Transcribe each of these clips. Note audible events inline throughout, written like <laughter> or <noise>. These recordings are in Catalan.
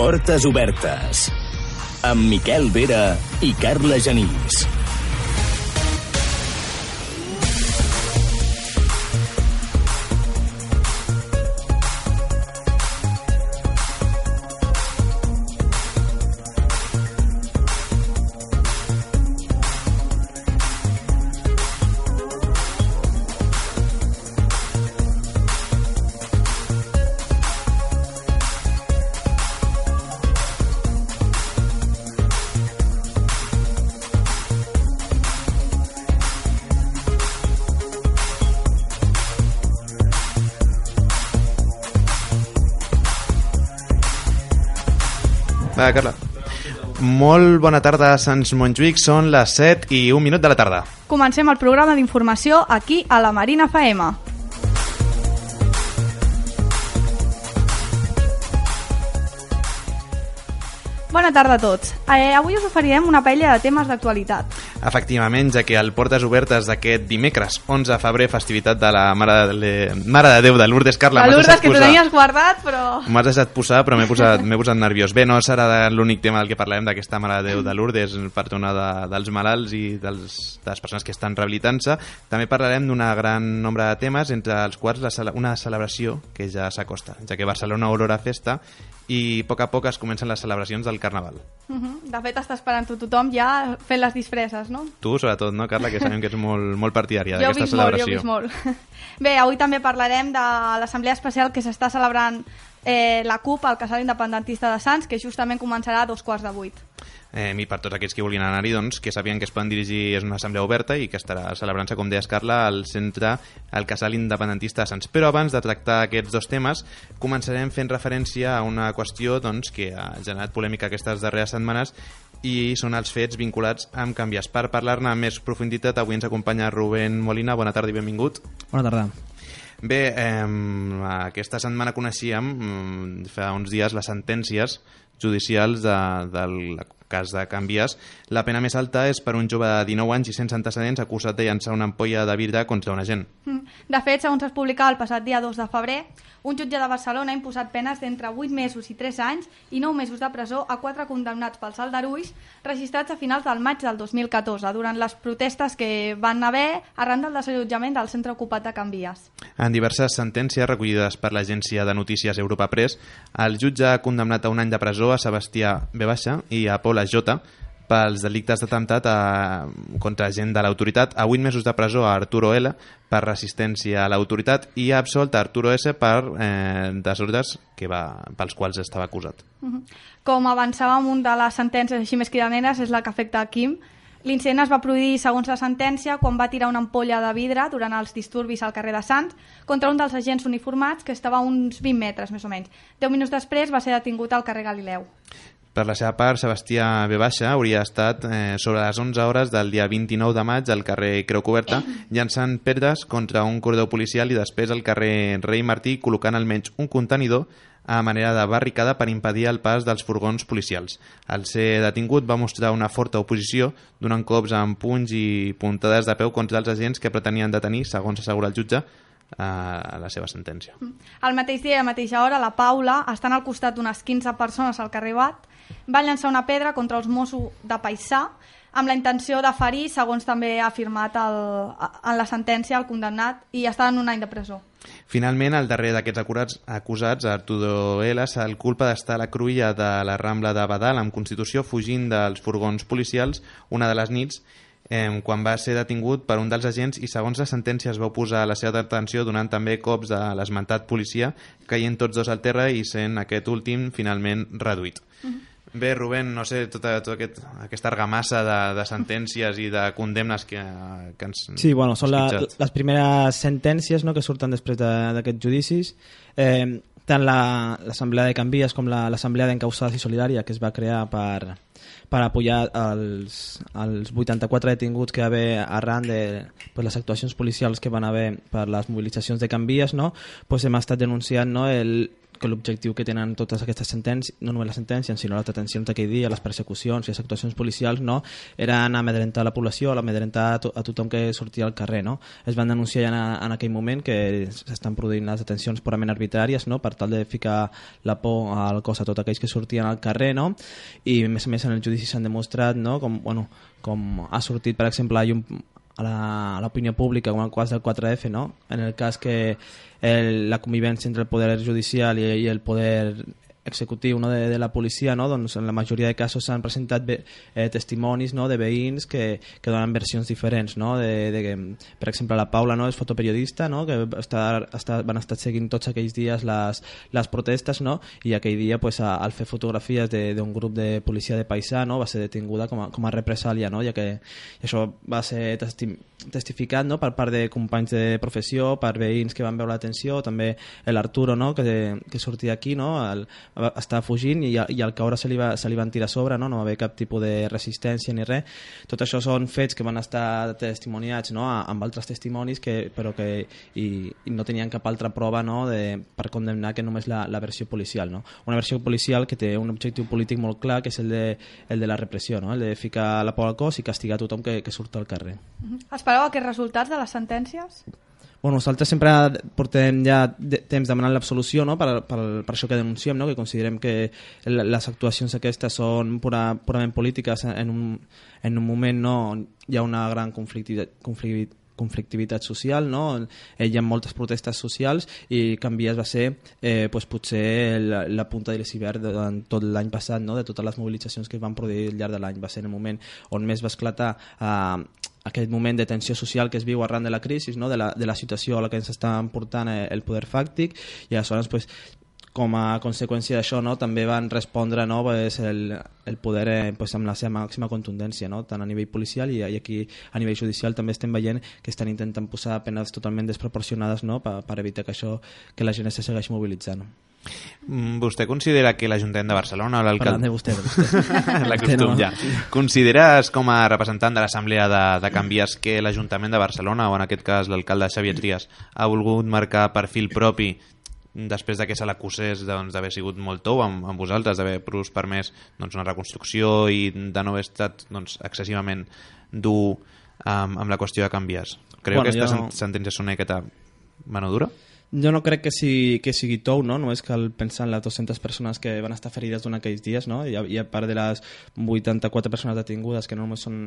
Portes obertes. Amb Miquel Vera i Carla Genís. Va, Carla. Molt bona tarda Sants Montjuïc, són les 7 i un minut de la tarda. Comencem el programa d'informació aquí a la Marina FM. Bona tarda a tots. Eh, avui us oferirem una paella de temes d'actualitat. Efectivament, ja que el Portes Obertes d'aquest dimecres, 11 de febrer, festivitat de la Mare de, Mare de Déu de Lourdes, Carla. La m'has deixat que posar- tenies guardat, però... M'has deixat posar, però m'he posat, posat nerviós. Bé, no serà l'únic tema del que parlarem d'aquesta Mare de Déu de Lourdes, per tornar de, dels malalts i dels, de les persones que estan rehabilitant-se. També parlarem d'un gran nombre de temes, entre els quals la, una celebració que ja s'acosta, ja que Barcelona Aurora Festa i a poc a poc es comencen les celebracions del Carnaval. Uh -huh. De fet, està esperant-ho tothom ja fent les disfresses, no? Tu, sobretot, no, Carla, que sabem que ets molt, molt partidària Jo d'aquesta molt, jo ho celebració. visc molt. <laughs> Bé, avui també parlarem de l'assemblea especial que s'està celebrant eh, la CUP al casal independentista de Sants, que justament començarà a dos quarts de vuit. Eh, I per tots aquells que vulguin anar-hi, doncs, que sàpiguen que es poden dirigir, és una assemblea oberta i que estarà celebrant-se, com deies, Carla, al centre, al casal independentista de Sants. Però abans de tractar aquests dos temes, començarem fent referència a una qüestió doncs, que ha generat polèmica aquestes darreres setmanes i són els fets vinculats amb canvies. Per parlar-ne amb més profunditat, avui ens acompanya Rubén Molina. Bona tarda i benvingut. Bona tarda. Bé, eh, aquesta setmana coneixíem mm, fa uns dies les sentències judicials de, del cas de Canvies. La pena més alta és per un jove de 19 anys i sense antecedents acusat de llançar una ampolla de vidre contra un agent. Mm. De fet, segons es publicava el passat dia 2 de febrer, un jutge de Barcelona ha imposat penes d'entre 8 mesos i 3 anys i 9 mesos de presó a quatre condemnats pels aldarulls registrats a finals del maig del 2014, durant les protestes que van haver arran del desallotjament del centre ocupat de Can Vies. En diverses sentències recollides per l'agència de notícies Europa Press, el jutge ha condemnat a un any de presó a Sebastià B. i a Paula J pels delictes d'atemptat a- contra gent de l'autoritat, a 8 mesos de presó a Arturo L per resistència a l'autoritat i ha absolt a Arturo S per eh, desordres que va, pels quals estava acusat. Mhm. Com avançàvem, un de les sentències així més cridaneres és la que afecta a Quim. L'incident es va produir, segons la sentència, quan va tirar una ampolla de vidre durant els disturbis al carrer de Sants contra un dels agents uniformats que estava a uns 20 metres, més o menys. Deu minuts després va ser detingut al carrer Galileu. Per la seva part, Sebastià V. Baixa hauria estat eh, sobre les 11 hores del dia 29 de maig al carrer Creu Coberta llançant pedres contra un corredor policial i després al carrer Rei Martí col·locant almenys un contenidor a manera de barricada per impedir el pas dels furgons policials. Al ser detingut va mostrar una forta oposició, donant cops amb punys i puntades de peu contra els agents que pretenien detenir, segons assegura el jutge, a la seva sentència. El mateix dia i a la mateixa hora, la Paula, estant al costat d'unes 15 persones al carrer Bat, va llançar una pedra contra els Mossos de Paissà amb la intenció de ferir, segons també ha afirmat el, en la sentència el condemnat, i està en un any de presó. Finalment, el darrer d'aquests acusats, acusats, Arturo L, se'l culpa d'estar a la cruïlla de la Rambla de Badal amb Constitució fugint dels furgons policials una de les nits eh, quan va ser detingut per un dels agents i segons la sentència es va oposar a la seva detenció donant també cops de l'esmentat policia caient tots dos al terra i sent aquest últim finalment reduït. Bé, Rubén, no sé, tota, tota aquest, aquesta argamassa de, de sentències i de condemnes que, que ens Sí, bueno, són la, les primeres sentències no, que surten després de- d'aquests judicis. Eh, tant la- l'Assemblea de Canvies com la- l'Assemblea d'Encausades i Solidària, que es va crear per, per apoyar els, els 84 detinguts que va haver arran de pues, les actuacions policials que van haver per les mobilitzacions de Canvies, no? pues hem estat denunciant no, el, que l'objectiu que tenen totes aquestes sentències, no només les sentències, sinó les detencions d'aquell dia, les persecucions i les actuacions policials, no, eren amedrentar la població, amedrentar a, to a tothom que sortia al carrer. No? Es van denunciar en, en aquell moment que s'estan produint les detencions purament arbitràries no? per tal de ficar la por al cos a tots aquells que sortien al carrer no? i a més a més en el judici s'han demostrat no? com, bueno, com ha sortit per exemple a llum a l'opinió pública com el cas del 4F no? en el cas que el, la convivència entre el poder judicial i, i el poder executiu no, de, de la policia, no? doncs en la majoria de casos s'han presentat ve, eh, testimonis no, de veïns que, que donen versions diferents. No? De, de, que, per exemple, la Paula no, és fotoperiodista, no? que està, està, van estar seguint tots aquells dies les, les protestes no? i aquell dia pues, a, al fer fotografies de- d'un grup de policia de paisà no? va ser detinguda com a, com a represàlia no? ja que i això va ser testi testificat no? per part de companys de professió, per veïns que van veure l'atenció, també l'Arturo no? que, que sortia aquí, no? el, estava fugint i, i al caure se li, va, se li van tirar a sobre, no? no va haver cap tipus de resistència ni res. Tot això són fets que van estar testimoniats no? Amb altres testimonis que, però que i, i no tenien cap altra prova no? de, per condemnar que només la, la versió policial. No? Una versió policial que té un objectiu polític molt clar que és el de, el de la repressió, no? el de ficar la por al cos i castigar tothom que, que surt al carrer. Espereu aquests resultats de les sentències? Bueno, nosaltres sempre portem ja temps demanant l'absolució no? per, per, per això que denunciem, no? que considerem que les actuacions aquestes són pura, purament polítiques en un, en un moment no hi ha una gran conflictivitat, conflictivitat social, no? Eh, hi ha moltes protestes socials i Canvies va ser eh, pues, potser la, la punta de l'iceberg durant tot l'any passat, no? de totes les mobilitzacions que es van produir al llarg de l'any. Va ser el moment on més va esclatar eh, aquest moment de tensió social que es viu arran de la crisi, no? de, la, de la situació a la que ens està portant eh, el poder fàctic i aleshores pues, com a conseqüència d'això no, també van respondre no, pues, el, el poder eh, pues, amb la seva màxima contundència, no? tant a nivell policial i, i aquí a nivell judicial també estem veient que estan intentant posar penes totalment desproporcionades no? per, per evitar que això que la gent se segueixi mobilitzant. Mm, Vostè considera que l'Ajuntament de Barcelona o Parlant de l'alcalde... vostè, de vostè. <laughs> no. ja. Consideres com a representant de l'Assemblea de, de Canvies que l'Ajuntament de Barcelona, o en aquest cas l'alcalde Xavier Trias, ha volgut marcar perfil propi després de que se l'acusés doncs, d'haver sigut molt tou amb, amb vosaltres, d'haver us permès doncs, una reconstrucció i de no haver estat doncs, excessivament dur amb, amb la qüestió de canvies. Creu Bueno, que aquestes jo- sentències són una miqueta mano dura? Jo no crec que sigui, que sigui tou, no? Només cal pensar en les 200 persones que van estar ferides durant aquells dies, no? I a, i a part de les 84 persones detingudes, que no només són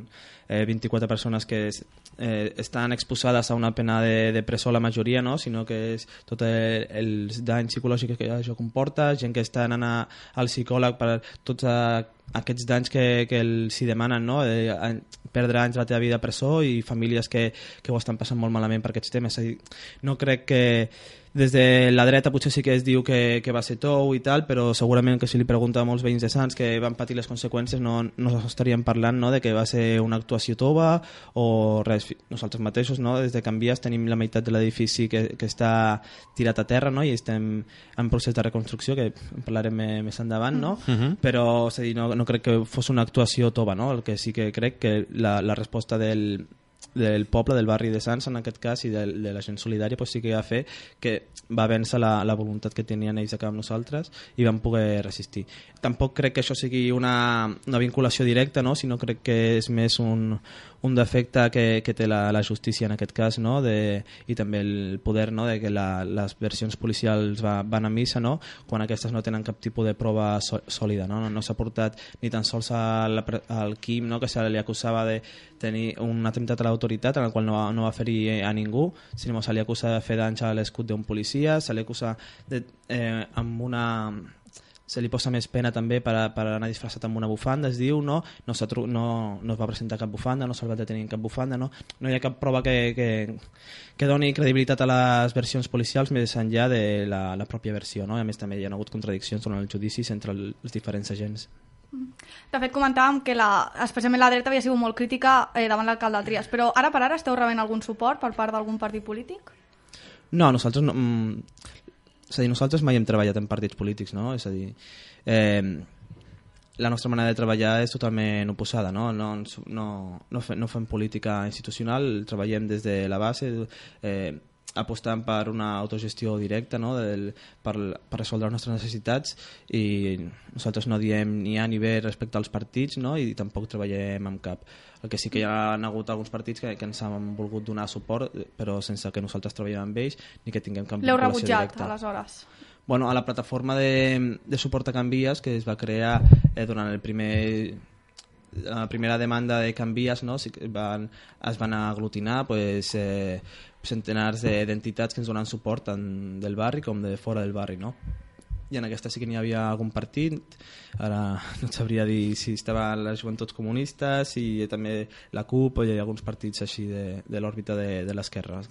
eh, 24 persones que eh, estan exposades a una pena de, de presó la majoria, no? Sinó que és tot el, els danys psicològics que això comporta, gent que està anant a, al psicòleg per tots a, aquests danys que, que els hi demanen, no? Eh, perdre anys de la teva vida a presó i famílies que, que ho estan passant molt malament per aquests temes. És a dir, no crec que des de la dreta potser sí que es diu que, que va ser tou i tal, però segurament que si li pregunta a molts veïns de Sants que van patir les conseqüències no, no estaríem parlant no, de que va ser una actuació tova o res. Nosaltres mateixos, no, des de Canvies, tenim la meitat de l'edifici que, que està tirat a terra no, i estem en procés de reconstrucció, que en parlarem me- més endavant, no? però és a dir, no, no crec que fos una actuació tova, no? el que sí que crec que la, la resposta del, del poble, del barri de Sants en aquest cas i de, de la gent solidària pues sí que va fer que va vèncer la, la voluntat que tenien ells acá amb nosaltres i van poder resistir. Tampoc crec que això sigui una, una vinculació directa, no? sinó crec que és més un, un defecte que, que té la, la justícia en aquest cas no? de, i també el poder no? de que la, les versions policials va, van a missa no? quan aquestes no tenen cap tipus de prova sòlida. No, no, no s'ha portat ni tan sols a la, al Quim no? que se li acusava de tenir un atemptat a l'autoritat en el qual no va, no va ferir a ningú, sinó se li acusa de fer danys a l'escut d'un policia, se li acusa de, eh, amb una se li posa més pena també per, a, per anar disfressat amb una bufanda, es diu, no? No, no, no es va presentar cap bufanda, no se'l va detenir en cap bufanda, no? No hi ha cap prova que, que, que doni credibilitat a les versions policials més enllà de la, la pròpia versió, no? I a més també hi ha hagut contradiccions durant els judicis entre el, els diferents agents. De fet, comentàvem que la, especialment la dreta havia sigut molt crítica eh, davant l'alcalde de Trias, però ara per ara esteu rebent algun suport per part d'algun partit polític? No, nosaltres no... És a dir, nosaltres mai hem treballat en partits polítics, no? És a dir, eh, la nostra manera de treballar és totalment oposada, no? No, no, no, fem, no fem política institucional, treballem des de la base, eh, apostant per una autogestió directa no? Del, per, per resoldre les nostres necessitats i nosaltres no diem ni A ni B respecte als partits no? i tampoc treballem amb cap. El que sí que hi ha hagut alguns partits que, que ens han volgut donar suport però sense que nosaltres treballem amb ells ni que tinguem cap L'heu vinculació rebutjat, directa. aleshores. Bueno, a la plataforma de, de suport a Canvies que es va crear eh, durant el primer la primera demanda de Canvies no? que van, es van aglutinar pues, eh, centenars de- d'entitats que ens donen suport tant del barri com de fora del barri no? i en aquesta sí que n'hi havia algun partit ara <laughs> no et sabria dir si estava les joventuts comunistes i també la CUP o hi ha alguns partits així de, de l'òrbita de, de l'esquerra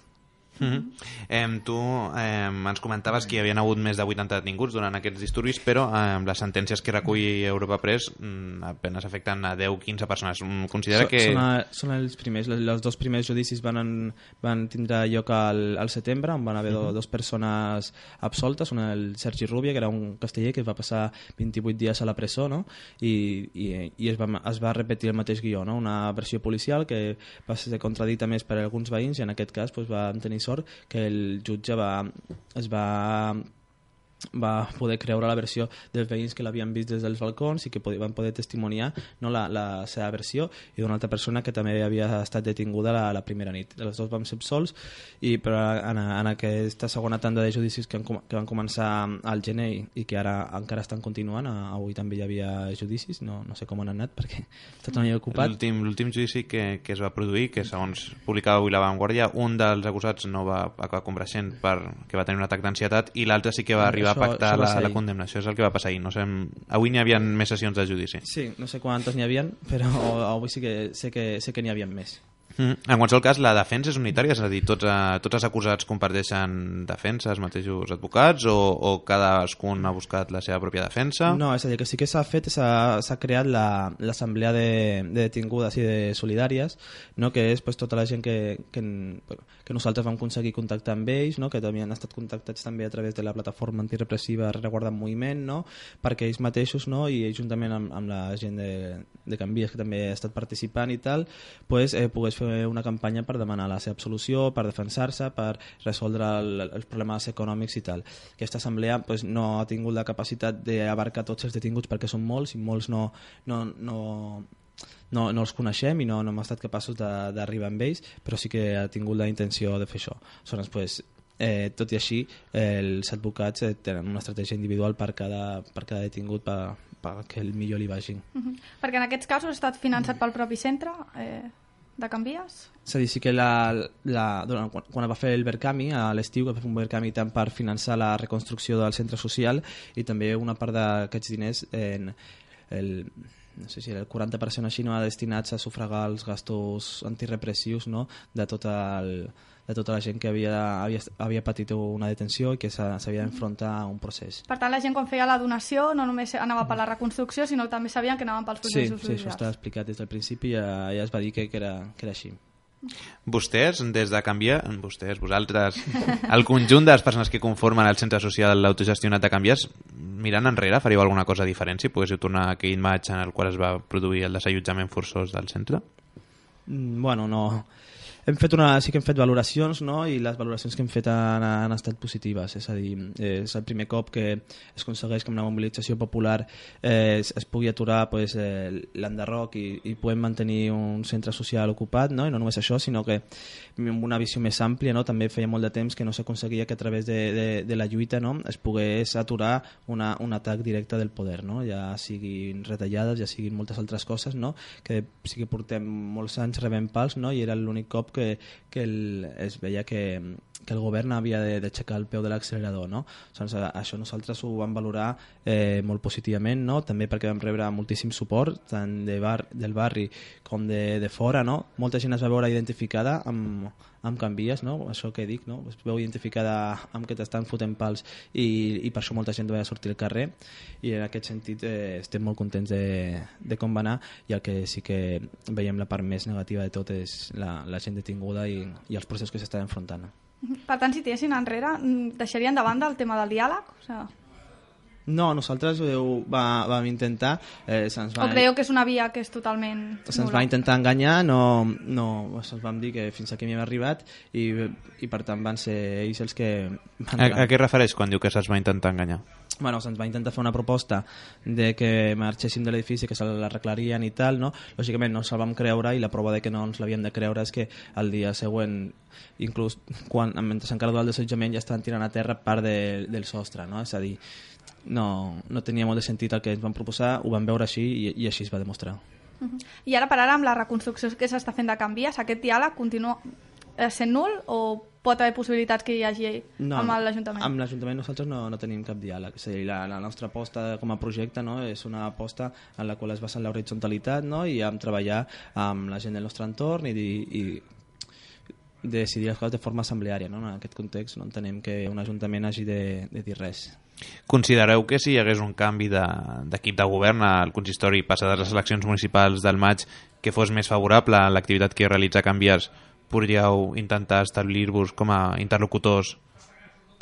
Mm -hmm. eh, tu eh, ens comentaves que hi havia hagut més de 80 detinguts durant aquests disturbis, però eh, les sentències que recull Europa Press mm, apenas afecten a 10-15 persones. Mm, Considera So- que... Són, a, són els primers, les- els dos primers judicis van, en, van tindre lloc al, al setembre, on van haver uh -huh. dos persones absoltes, una el Sergi Rubia, que era un casteller que va passar 28 dies a la presó, no? I, i, i es, va, es va repetir el mateix guió, no? una versió policial que va ser contradita més per alguns veïns i en aquest cas pues, va tenir sort que el jutge va, es va va poder creure la versió dels veïns que l'havien vist des dels balcons i que pod van poder testimoniar no, la, la seva versió i d'una altra persona que també havia estat detinguda la, la primera nit. Els dos vam ser absolts i però en, en aquesta segona tanda de judicis que, han, que van començar al gener i, i que ara encara estan continuant, avui també hi havia judicis, no, no sé com han anat perquè tot ocupat. L'últim l'últim judici que, que es va produir, que segons publicava avui la Vanguardia, un dels acusats no va acabar compareixent perquè va tenir un atac d'ansietat i l'altre sí que va arribar Això- pactar això va la, la condemnació. És el que va passar ahir. No sé, avui n'hi havia més sessions de judici. Sí, no sé quantes n'hi havien, però avui sí que sé que, sé que n'hi havia més. Mm. En qualsevol cas, la defensa és unitària, és a dir, tots, eh, tots els acusats comparteixen defensa, els mateixos advocats, o, o cadascun ha buscat la seva pròpia defensa? No, és a dir, que sí que s'ha fet, s'ha creat la- l'assemblea de, de detingudes i de solidàries, no? que és pues, tota la gent que, que, que nosaltres vam aconseguir contactar amb ells, no? que també han estat contactats també a través de la plataforma antirepressiva Rereguarda en Moviment, no? perquè ells mateixos no? i juntament amb, amb la gent de, de Canvies que també ha estat participant i tal, pues, eh, pogués fer una campanya per demanar la seva absolució, per defensar-se, per resoldre el, els problemes econòmics i tal. Aquesta assemblea pues, no ha tingut la capacitat d'abarcar tots els detinguts perquè són molts i molts no, no, no, no, no els coneixem i no, no hem estat capaços d'arribar amb ells, però sí que ha tingut la intenció de fer això. Aleshores, pues, eh, tot i així, eh, els advocats eh, tenen una estratègia individual per cada, per cada detingut per, per que el millor li vagi. Mhm. Perquè en aquests casos ha estat finançat pel propi centre eh, de Canvies? És a dir, sí que la, la, durant, quan, quan va fer el Verkami, a l'estiu, que va fer un Verkami tant per finançar la reconstrucció del centre social i també una part d'aquests diners en el, no sé si el 40% així no, destinats a sufragar els gastos antirepressius no, de, tot el, de tota la gent que havia, havia, havia patit una detenció i que s'ha- s'havia d'enfrontar a un procés. Per tant, la gent quan feia la donació no només anava per la reconstrucció, sinó també sabien que anaven pels Sí, processos sí, això judicials. està explicat des del principi i ja, ja es va dir que, que, era, que era així. Vostès, des de Canviar, vostès, vosaltres, el conjunt de les persones que conformen el centre social autogestionat de Canvies, mirant enrere, faríeu alguna cosa diferent si poguéssiu tornar a aquell maig en el qual es va produir el desallotjament forçós del centre? Mm, Bueno, no... Hem fet una, sí que hem fet valoracions no? i les valoracions que hem fet han, han estat positives, és a dir, és el primer cop que es aconsegueix que amb una mobilització popular eh, es, es pugui aturar pues, eh, l'enderroc i, i puguem mantenir un centre social ocupat, no? i no només això, sinó que amb una visió més àmplia, no? també feia molt de temps que no s'aconseguia que a través de, de, de la lluita no? es pogués aturar una, un atac directe del poder, no? ja siguin retallades, ja siguin moltes altres coses, no? que sí que portem molts anys rebent pals no? i era l'únic cop que, que el, es veia que, que el govern havia d'aixecar el peu de l'accelerador. No? Doncs, a- això nosaltres ho vam valorar eh, molt positivament, no? també perquè vam rebre moltíssim suport, tant de bar, del barri com de, de fora. No? Molta gent es va veure identificada amb, amb canvies, no? això que dic, no? es veu identificada amb que t'estan fotent pals i, i per això molta gent va sortir al carrer i en aquest sentit eh, estem molt contents de, de com va anar i el que sí que veiem la part més negativa de tot és la, la gent detinguda i, i els processos que s'estan enfrontant. Per tant, si tiressin enrere, mm, deixarien de banda el tema del diàleg? O, sigui, No, nosaltres ho va, vam intentar, eh, se'ns va... o creieu que és una via que és totalment se'ns va intentar enganyar, no, no, se'ns vam dir que fins aquí m'hi hem arribat i, i per tant van ser ells els que van A, a què refereix quan diu que se'ls va intentar enganyar? Bueno, se'ns va intentar fer una proposta de que marxéssim de l'edifici, que se l'arreglarien i tal, no? Lògicament no se'l vam creure i la prova de que no ens l'havíem de creure és que el dia següent, inclús quan, mentre encara durava el desallotjament, ja estaven tirant a terra part de, del sostre, no? És a dir, no, no tenia molt de sentit el que ens van proposar, ho vam veure així i, i així es va demostrar. Mhm. I ara per ara, amb la reconstrucció que s'està fent de canvies, aquest diàleg continua eh, sent nul o pot haver possibilitats que hi hagi amb l'Ajuntament? Amb l'Ajuntament nosaltres no, no tenim cap diàleg. És a dir, la, la nostra aposta com a projecte no, és una aposta en la qual es basa en l'horitzontalitat no, i en treballar amb la gent del nostre entorn i, i decidir les coses de forma assembleària. No? En aquest context no entenem que un Ajuntament hagi de, de dir res. Considereu que si hi hagués un canvi de- d'equip de, de govern al consistori passades les eleccions municipals del maig que fos més favorable a l'activitat que realitza Canvies, podríeu intentar establir-vos com a interlocutors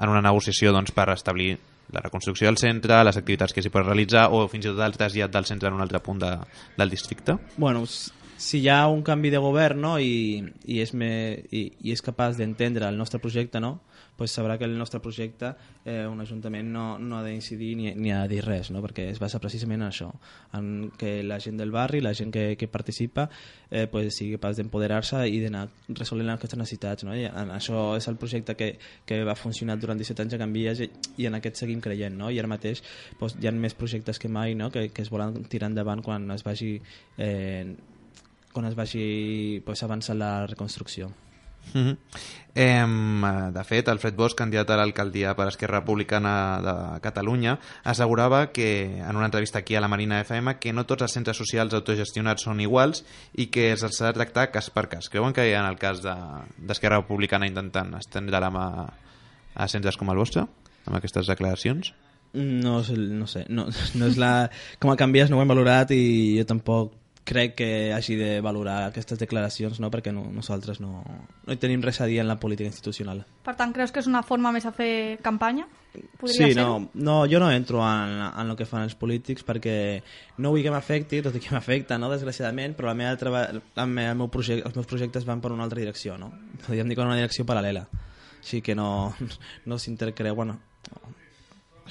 en una negociació doncs, per establir la reconstrucció del centre, les activitats que s'hi pot realitzar o fins i tot el trasllat del centre en un altre punt de, del districte? Bueno, si hi ha un canvi de govern no, i, i, és me, i, i és capaç d'entendre el nostre projecte, no, pues sabrà que el nostre projecte eh, un ajuntament no, no ha d'incidir ni, ni ha de dir res, no, perquè es basa precisament en això, en que la gent del barri, la gent que, que participa, eh, pues, sigui capaç d'empoderar-se i d'anar resolent aquestes necessitats. No? I en això és el projecte que, que va funcionar durant 17 anys a Canvies i, i en aquest seguim creient. No? I ara mateix pues, hi ha més projectes que mai no? que, que es volen tirar endavant quan es vagi eh, quan es vagi pues, avançant la reconstrucció. Mm -hmm. Em, de fet, Alfred Bosch, candidat a l'alcaldia per Esquerra Republicana de Catalunya, assegurava que, en una entrevista aquí a la Marina FM, que no tots els centres socials autogestionats són iguals i que s'ha de tractar cas per cas. Creuen que en el cas de- d'Esquerra Republicana intentant estendre la mà a centres com el vostre, amb aquestes declaracions? No, no sé, no, <laughs> no és la... com a canvies no ho hem valorat i jo tampoc crec que hagi de valorar aquestes declaracions no? perquè no, nosaltres no, no hi tenim res a dir en la política institucional. Per tant, creus que és una forma més a fer campanya? Podria Sí, ser? no, no, jo no entro en, en el que fan els polítics perquè no vull que m'afecti, tot i que m'afecta, no, desgraciadament, però la meva treba, la meva, el meu projecte, els meus projectes van per una altra direcció, no? Podríem dir que una direcció paral·lela. Així que no, <laughs> no s'intercreu, bueno,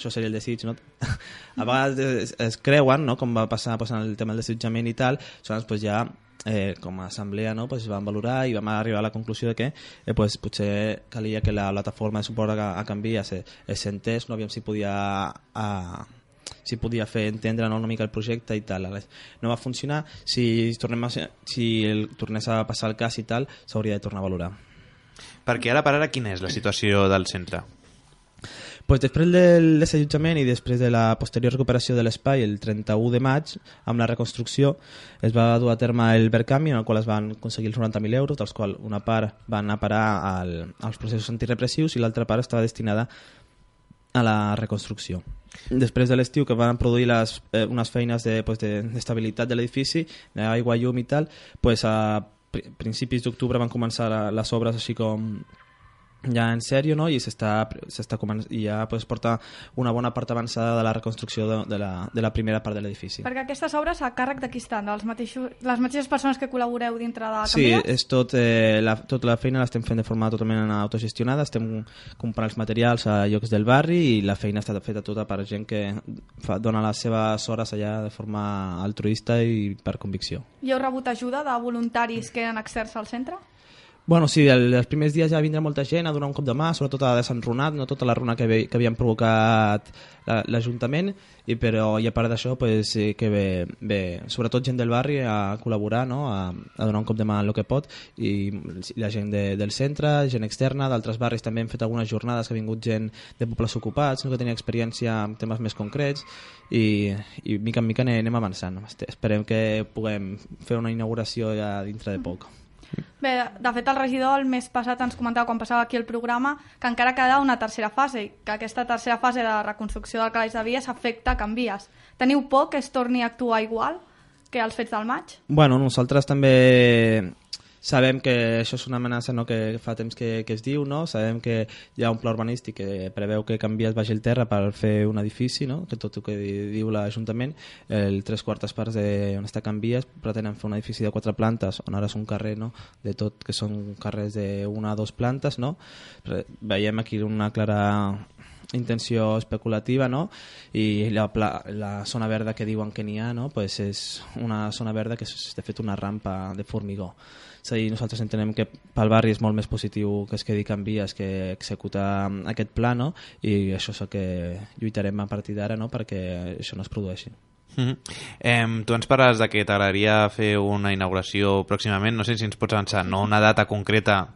això seria el desig, no? <laughs> A vegades es, es creuen, no?, com va passar pues, en el tema del desitjament i tal, aleshores pues, ja eh, com a assemblea no, pues, van valorar i vam arribar a la conclusió de que eh, pues, potser calia que la plataforma de suport a, a canvi es, es sentés, no aviam si podia a, si podia fer entendre no, una mica el projecte i tal. No va funcionar, si, tornem a, si el, tornés a passar el cas i tal, s'hauria de tornar a valorar. Perquè ara per ara quina és la situació del centre? Pues després del desallotjament i després de la posterior recuperació de l'espai, el 31 de maig, amb la reconstrucció, es va dur a terme el Verkami, en el qual es van aconseguir els 90.000 euros, dels quals una part va anar a parar al, als processos antirepressius i l'altra part estava destinada a la reconstrucció. Després de l'estiu que van produir les, eh, unes feines de, pues, de, d'estabilitat de l'edifici, d'aigua, llum i tal, pues, a pri- principis d'octubre van començar les obres així com ja en sèrio no? i s'està s'està comen- i ja pues, porta una bona part avançada de la reconstrucció de, de, la, de la primera part de l'edifici. Perquè aquestes obres a càrrec de qui estan? Dels mateixos, les mateixes persones que col·laboreu dintre de Sí, Canvies? és tot, eh, la, tota la feina l'estem fent de forma totalment autogestionada, estem comprant els materials a llocs del barri i la feina està feta tota per gent que fa, dona les seves hores allà de forma altruista i per convicció. I heu rebut ajuda de voluntaris que eren externs al centre? Bueno, sí, el, els primers dies ja vindrà molta gent a donar un cop de mà, sobretot a desenrunat, no tota la runa que, ve, que havien provocat la- l'Ajuntament, i però i a part d'això, pues, que ve, ve sobretot gent del barri a col·laborar, no? a, a donar un cop de mà el que pot, i la gent de, del centre, gent externa, d'altres barris també hem fet algunes jornades que ha vingut gent de pobles ocupats, no? que tenia experiència en temes més concrets, i, i mica en mica anem avançant. Esperem que puguem fer una inauguració ja dintre de poc. Bé, de fet el regidor el mes passat ens comentava quan passava aquí el programa que encara queda una tercera fase i que aquesta tercera fase de reconstrucció del calaix de vies afecta Canvies. Teniu por que es torni a actuar igual que els fets del maig? Bueno, nosaltres també sabem que això és una amenaça no, que fa temps que, que es diu, no? sabem que hi ha un pla urbanístic que preveu que canvies baix el terra per fer un edifici, no? que tot el que di- diu l'Ajuntament, el tres quartes parts de on està Canvies pretenen fer un edifici de quatre plantes, on ara és un carrer no? de tot, que són carrers de una o dos plantes, no? Veiem aquí una clara intenció especulativa no? i la, pla, la zona verda que diuen que n'hi ha no? pues és una zona verda que és de fet una rampa de formigó és a dir, nosaltres entenem que pel barri és molt més positiu que es quedi en vies que executar aquest pla no? i això és el que lluitarem a partir d'ara no? perquè això no es produeixi Mhm. Em, tu ens parles de que t'agradaria fer una inauguració pròximament, no sé si ens pots avançar, no una data concreta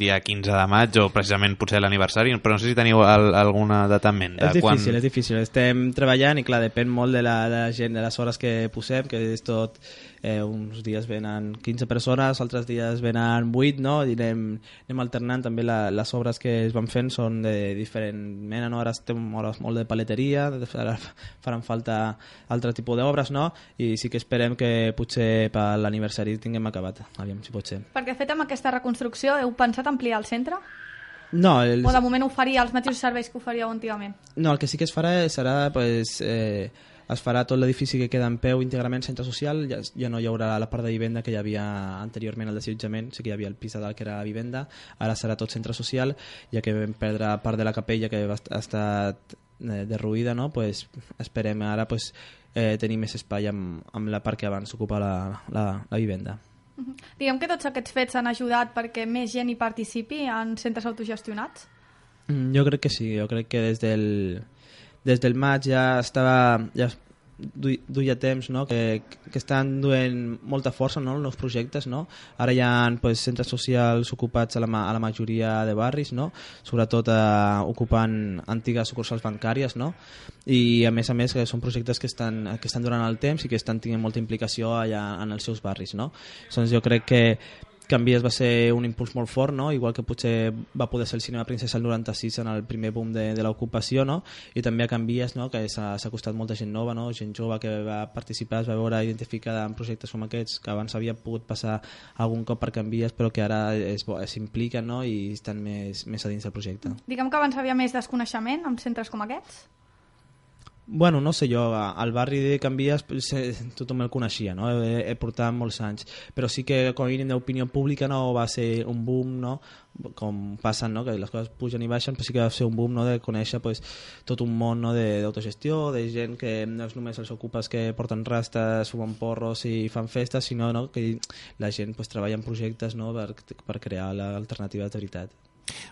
dia 15 de maig o precisament potser l'aniversari, però no sé si teniu al, alguna data en ment. És difícil, quan... és difícil. Estem treballant i clar, depèn molt de la, de la gent, de les hores que posem, que és tot, eh, uns dies venen 15 persones, altres dies venen 8, no? I anem, anem alternant també la, les obres que es van fent són de diferent mena, no? Ara estem hores molt de paleteria, ara faran falta altre tipus d'obres, no? I sí que esperem que potser per l'aniversari tinguem acabat, aviam si pot ser. Perquè fet amb aquesta reconstrucció heu pensat ampliar el centre? No, el, O de moment oferia els mateixos serveis que oferíeu antigament? No, el que sí que es farà serà pues, eh, es farà tot l'edifici que queda en peu íntegrament centre social, ja, ja no hi haurà la part de vivenda que hi havia anteriorment al desallotjament, sí que hi havia el pis de dalt que era la vivenda, ara serà tot centre social, ja que vam perdre part de la capella que ha estat eh, derruïda, no? pues, esperem ara pues, eh, tenir més espai amb, amb la part que abans ocupa la, la, la vivenda. Diguem que tots aquests fets han ajudat perquè més gent hi participi en centres autogestionats? Mm, Jo crec que sí, jo crec que des del, des del maig ja estava ja duia temps no? que, que estan duent molta força no? els nous projectes no? ara hi ha pues, centres socials ocupats a la, a la majoria de barris no? sobretot eh, ocupant antigues sucursals bancàries no? i a més a més que són projectes que estan, que estan durant el temps i que estan tenint molta implicació allà en els seus barris no? doncs jo crec que Canvies va ser un impuls molt fort, no? igual que potser va poder ser el cinema Princesa el 96 en el primer boom de, de l'ocupació, no? i també a Canvies, no? que s'ha s'ha costat molta gent nova, no? gent jove que va participar, es va veure identificada en projectes com aquests, que abans havia pogut passar algun cop per Canvies, però que ara s'impliquen no? i estan més, més a dins del projecte. Diguem que abans havia més desconeixement amb centres com aquests? Bueno, no sé jo, al barri de Canvies pues, eh, tothom el coneixia, no? He, he portat molts anys, però sí que com a mínim d'opinió pública no va ser un boom, no? com passen, no? que les coses pugen i baixen, però sí que va ser un boom no? de conèixer pues, tot un món no? de- d'autogestió, de, gent que no és només els ocupes que porten rastes, fumen porros i fan festes, sinó no? que la gent pues, treballa en projectes no? per, per crear l'alternativa de veritat.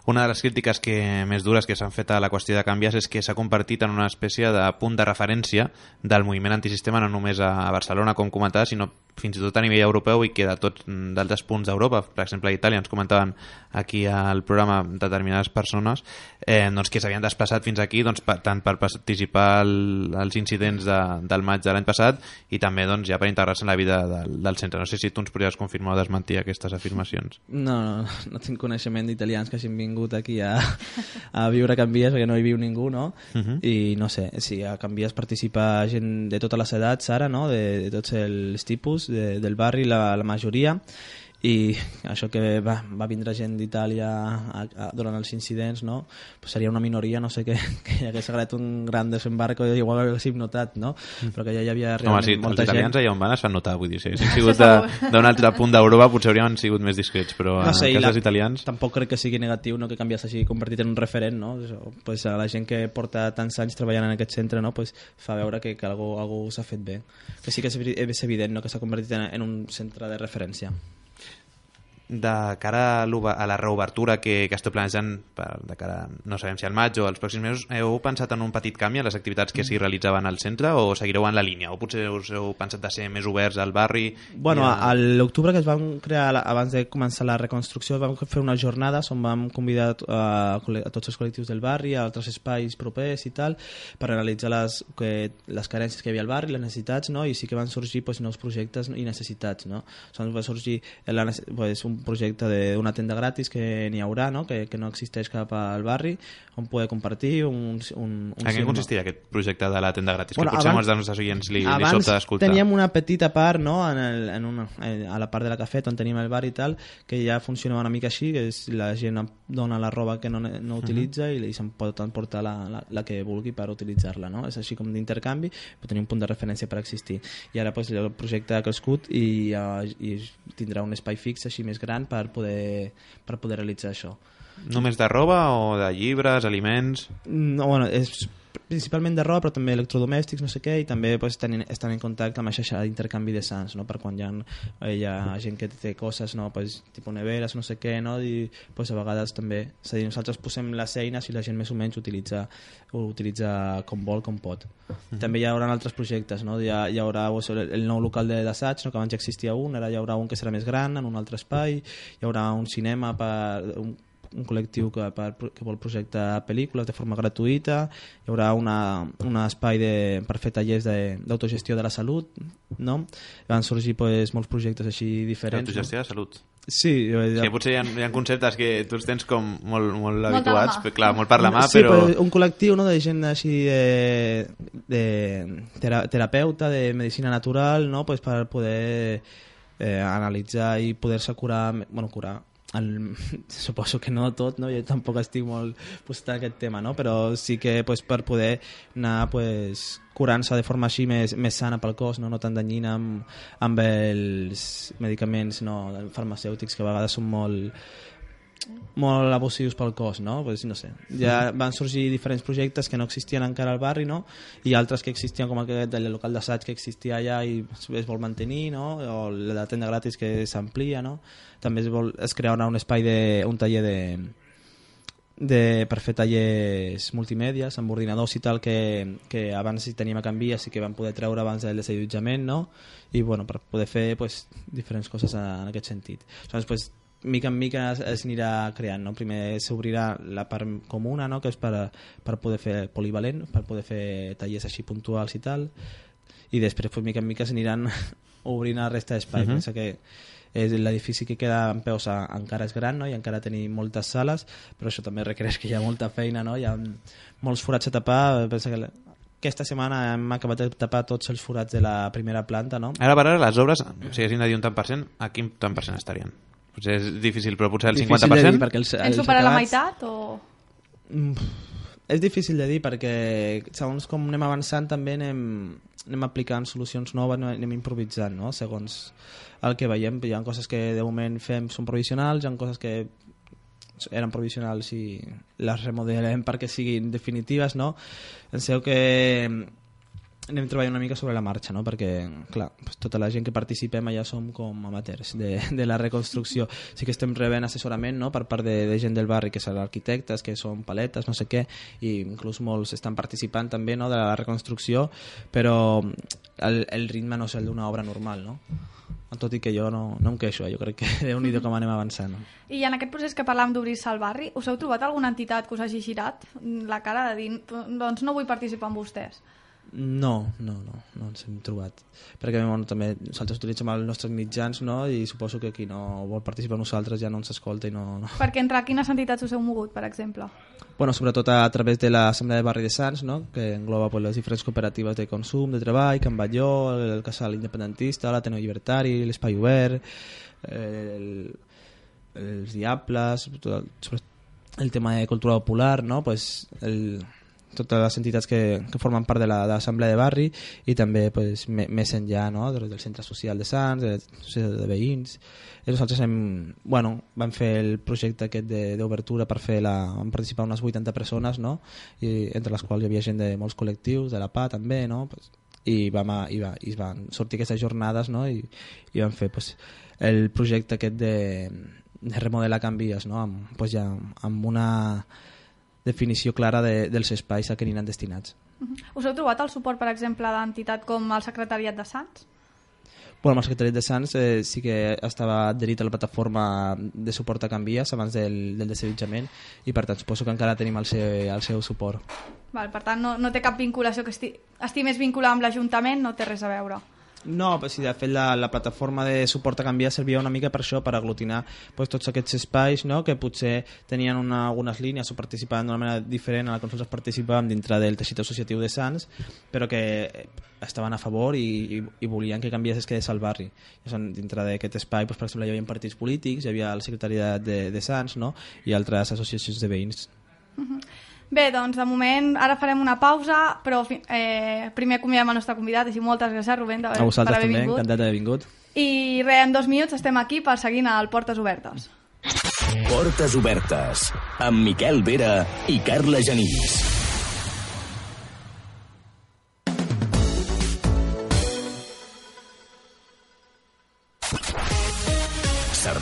Una de les crítiques que més dures que s'han fet a la qüestió de canvies és que s'ha convertit en una espècie de punt de referència del moviment antisistema no només a Barcelona, com comentava, sinó fins i tot a nivell europeu i que de tots d'altres punts d'Europa, per exemple a Itàlia, ens comentaven aquí al programa determinades persones eh, doncs que s'havien desplaçat fins aquí doncs, per, tant per participar al, als incidents de, del maig de l'any passat i també doncs, ja per integrar-se en la vida del, del centre. No sé si tu ens podries confirmar o desmentir aquestes afirmacions. No, no, no tinc coneixement d'italians que hagin vingut aquí a, a viure a Canvies perquè no hi viu ningú, no? Uh -huh. I no sé, si a Canvies participa gent de totes les edats ara, no? De, de tots els tipus de, del barri, la, la majoria i això que va, va vindre gent d'Itàlia durant els incidents no? pues seria una minoria no sé que, <laughs> que hi hagués agradat un gran desembarco igual ho haguéssim notat no? però que ja hi havia Home, realment sí, els molta italians gent allà on van es fan notar, vull dir, si haguessin <laughs> sigut d'un altre punt d'Europa potser haurien sigut més discrets, però no sé, en i cas la, dels italians... tampoc crec que sigui negatiu no, que canvies així convertit en un referent no? Això, pues, a la gent que porta tants anys treballant en aquest centre no? pues, fa veure que, que algú, algú s'ha fet bé que sí que és, és evident no? que s'ha convertit en, en un centre de referència de cara a, a la reobertura que, que esteu planejant per, de cara, no sabem si al maig o als pròxims mesos, heu pensat en un petit canvi a les activitats que s'hi realitzaven al centre o seguireu en la línia? O potser us heu pensat de ser més oberts al barri? Bueno, a... a l'octubre que es van crear, abans de començar la reconstrucció, vam fer unes jornades on vam convidar a, col·le- a tots els col·lectius del barri, a altres espais propers i tal, per analitzar les, que, les carències que hi havia al barri, les necessitats, no? i sí que van sorgir pues, nous projectes i necessitats. No? O sigui, va sorgir la, pues, un projecte d'una tenda gratis que n'hi haurà, no? Que, que no existeix cap al barri, on poder compartir un, un, un En què cinema. consistiria aquest projecte de la tenda gratis? Bueno, que potser abans- molts dels nostres oients li, li sobta d'escoltar. teníem una petita part no, en el, en una, eh, a la part de la cafeta on tenim el bar i tal que ja funcionava una mica així que és la gent dona la roba que no, no utilitza i, i se'n pot emportar la, la, la que vulgui per utilitzar-la no? és així com d'intercanvi però tenim un punt de referència per existir i ara pues, el projecte ha crescut i, uh, i tindrà un espai fix així més gran per poder, per poder realitzar això. Només de roba o de llibres, aliments... no, bueno, és principalment de roba, però també electrodomèstics, no sé què, i també pues, estan, estan en contacte amb la xarxa d'intercanvi de sants, no? per quan hi ha, eh, hi ha gent que té coses, no? pues, tipus neveres, no sé què, no? i pues, a vegades també, és a dir, nosaltres posem les eines i la gent més o menys utilitza, ho utilitza com vol, com pot. També hi haurà altres projectes, no? hi, ha, hi haurà pues, el, nou local de- d'assaig, no? que abans ja existia un, ara hi haurà un que serà més gran, en un altre espai, hi haurà un cinema per, un, un col·lectiu que, per, que vol projectar pel·lícules de forma gratuïta, hi haurà una, un espai de, per fer tallers de- d'autogestió de, de la salut, no? van sorgir pues, molts projectes així diferents. Autogestió de salut. Sí, jo- Sí, potser hi ha, hi ha conceptes que tu els tens com molt, molt habituats, mà. però, clar, molt per la mà, sí, però... un col·lectiu no, de gent així de, de tera, terapeuta, de medicina natural, no? pues per poder eh, analitzar i poder-se curar, bueno, curar, el, <laughs> suposo que no tot, no? jo tampoc estic molt posat en aquest tema, no? però sí que pues, per poder anar pues, curant-se de forma així més, més sana pel cos, no, no tan danyina amb, amb els medicaments no, farmacèutics que a vegades són molt, molt abusius pel cos, no? Pues, no sé. Ja van sorgir diferents projectes que no existien encara al barri, no? I altres que existien, com aquest del local d'assaig que existia allà i es vol mantenir, no? O la tenda gratis que s'amplia, no? També es, vol, es crearà un espai de, un taller de, de, per fer tallers multimèdies amb ordinadors i tal que, que abans hi teníem a Canvies i que vam poder treure abans del desallotjament no? i bueno, per poder fer pues, diferents coses en aquest sentit Llavors, pues, mica en mica es, es anirà creant no? primer s'obrirà la part comuna no? que és per, per poder fer polivalent per poder fer tallers així puntuals i tal i després pues, mica en mica s'aniran <laughs> obrint la resta d'espai uh Mhm. -huh. que és l'edifici que queda en peus a, encara és gran no? i encara tenim moltes sales però això també requereix que hi ha molta feina no? hi ha molts forats a tapar pensa que la- aquesta setmana hem acabat de tapar tots els forats de la primera planta no? Ara per ara les obres, si haguessin de dir un tant per cent, a quin tant per cent estarien? Potser és difícil, però potser el Difícil de 50%? dir, perquè els, els superat la acabats- meitat o... Mm, és difícil de dir perquè segons com anem avançant també anem, anem aplicant solucions noves, anem improvisant, no? segons el que veiem. Hi ha coses que de moment fem són provisionals, hi ha coses que eren provisionals i les remodelem perquè siguin definitives, no? Penseu que anem treballant una mica sobre la marxa, no? perquè clar, pues, tota la gent que participem allà som com amateurs de, de la reconstrucció. Sí que estem rebent assessorament no? per part de, de gent del barri, que són arquitectes, que són paletes, no sé què, i inclús molts estan participant també no? de la reconstrucció, però el, el ritme no és el d'una obra normal, no? tot i que jo no, no em queixo, eh? jo crec que <laughs> déu nhi com anem avançant. No? I en aquest procés que parlàvem d'obrir-se al barri, us heu trobat alguna entitat que us hagi girat la cara de dir doncs no vull participar amb vostès? No, no, no, no ens hem trobat. Perquè bueno, també nosaltres utilitzem els nostres mitjans no? i suposo que qui no vol participar amb nosaltres ja no ens escolta i no... no. Perquè entre quines entitats us heu mogut, per exemple? Bueno, sobretot a, a través de l'Assemblea de Barri de Sants, no? que engloba pues, les diferents cooperatives de consum, de treball, Can Batlló, el Casal Independentista, l'Ateneu Llibertari, l'Espai Obert, el, els Diables, tot el, sobre el tema de cultura popular, no? pues el, totes les entitats que, que formen part de la- de l'Assemblea de Barri i també pues, me- més enllà no? del, del Centre Social de Sants, de la Societat de Veïns. I nosaltres hem, bueno, vam fer el projecte aquest d'obertura per fer la... van participar unes 80 persones, no? I, entre les quals hi havia gent de molts col·lectius, de la PA també, no? Pues, i, vam, a- i, va, i van sortir aquestes jornades no? I, i vam fer pues, el projecte aquest de, de remodelar Can Vies no? amb, pues, ja, amb una definició clara de, dels espais a què aniran destinats. Us heu trobat el suport, per exemple, d'entitat com el Secretariat de Sants? Bueno, amb el Secretariat de Sants eh, sí que estava adherit a la plataforma de suport a Canvies abans del, del desallotjament i per tant suposo que encara tenim el seu, el seu suport. Val, per tant, no, no té cap vinculació que esti, estigui més vinculada amb l'Ajuntament, no té res a veure. No, però sí, de fet la, la plataforma de suport a canviar servia una mica per això, per aglutinar pues, tots aquests espais no? que potser tenien una, algunes línies o participaven d'una manera diferent a la que nosaltres participàvem dintre del teixit associatiu de Sants, però que eh, estaven a favor i, i, i volien que canviés es quedés al barri. Llavors, dintre d'aquest espai, pues, per exemple, hi havia partits polítics, hi havia el secretariat de, de Sants no? i altres associacions de veïns. Bé, doncs de moment ara farem una pausa, però eh, primer acomiadem el nostre convidat, així moltes gràcies Rubén A per vosaltres haver també, vingut. encantat d'haver vingut. I res, en dos minuts estem aquí per seguir al Portes Obertes. Portes obertes amb Miquel Vera i Carla Genís.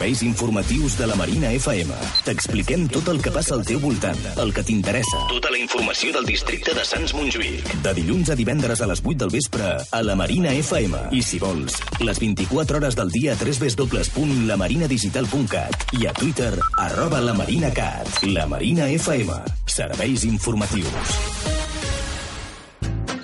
Serveis informatius de la Marina FM. T'expliquem tot el que passa al teu voltant, el que t'interessa. Tota la informació del districte de Sants Montjuïc. De dilluns a divendres a les 8 del vespre a la Marina FM. I si vols, les 24 hores del dia a www.lamarinadigital.cat i a Twitter arroba lamarinacat. La Marina FM. Serveis informatius.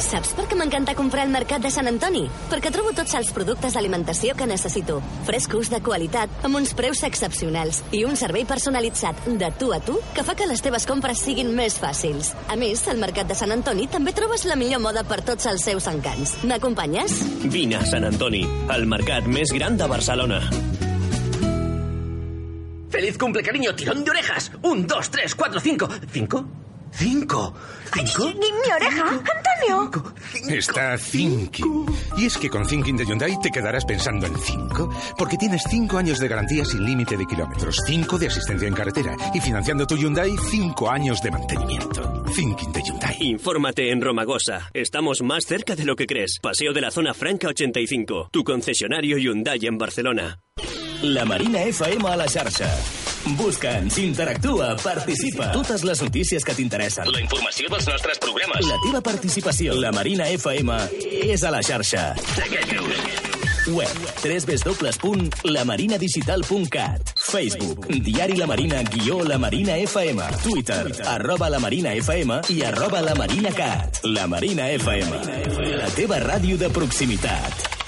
Saps per què m'encanta comprar al Mercat de Sant Antoni? Perquè trobo tots els productes d'alimentació que necessito. Frescos, de qualitat, amb uns preus excepcionals i un servei personalitzat de tu a tu que fa que les teves compres siguin més fàcils. A més, al Mercat de Sant Antoni també trobes la millor moda per tots els seus encants. M'acompanyes? Vine a Sant Antoni, el mercat més gran de Barcelona. ¡Feliz cumple, cariño! ¡Tirón de orejas! Un, dos, tres, cuatro, cinco. ¿Cinco? ¿Cinco? ¿Cinco? mi oreja! ¡Antonio! Está Thinking. Y es que con Thinking de Hyundai te quedarás pensando en 5, porque tienes 5 años de garantía sin límite de kilómetros, 5 de asistencia en carretera y financiando tu Hyundai 5 años de mantenimiento. Thinking de Hyundai. Infórmate en Romagosa. Estamos más cerca de lo que crees. Paseo de la Zona Franca 85. Tu concesionario Hyundai en Barcelona. La Marina FM a la xarxa. Busca'ns, interactua, participa. Totes les notícies que t'interessen. La informació dels nostres programes. La teva participació. La Marina FM és a la xarxa. Web www.lamarinadigital.cat Facebook Diari La Marina guió La Marina FM Twitter arroba La Marina FM i arroba La Marina Cat La Marina FM La teva ràdio de proximitat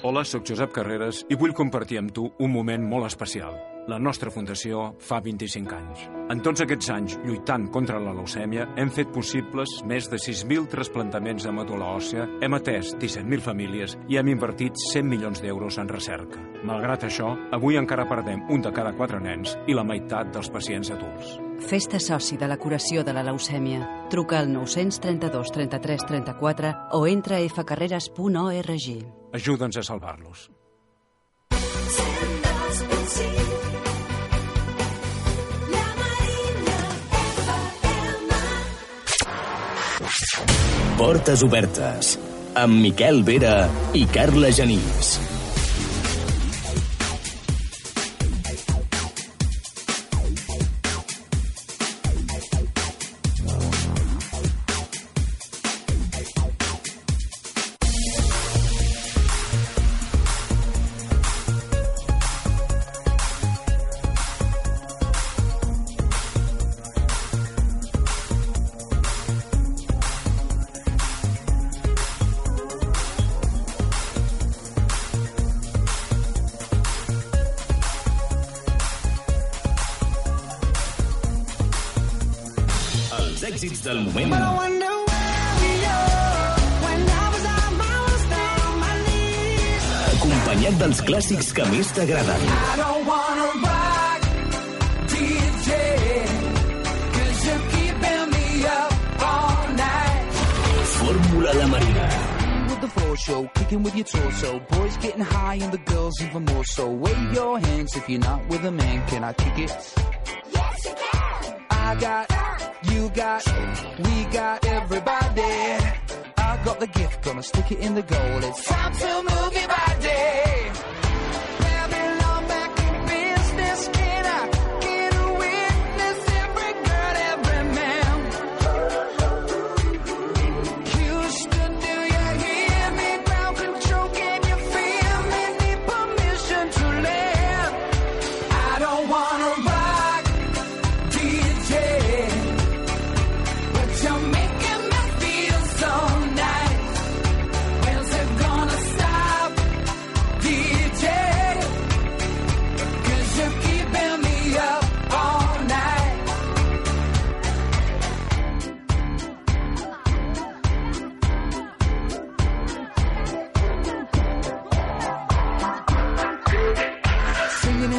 Hola, sóc Josep Carreras i vull compartir amb tu un moment molt especial. La nostra fundació fa 25 anys. En tots aquests anys, lluitant contra la leucèmia, hem fet possibles més de 6.000 trasplantaments de medul·la òssia, hem atès 17.000 famílies i hem invertit 100 milions d'euros en recerca. Malgrat això, avui encara perdem un de cada quatre nens i la meitat dels pacients adults. Fes-te soci de la curació de la leucèmia. Truca al 932 33 34 o entra a fcarreras.org. Ajuda'ns a salvar-los. Portes obertes amb Miquel Vera i Carla Genís. Del moment acompanyat dels clàssics que més t'agraden. Fórmula La Marina. the floor show, kicking with your torso. Boys getting high and the girls even more so. Wave your hands if you're not with a man. Can I kick it? Yes, you can. I got, got, we got everybody. I got the gift, gonna stick it in the goal. It's Time to move your body.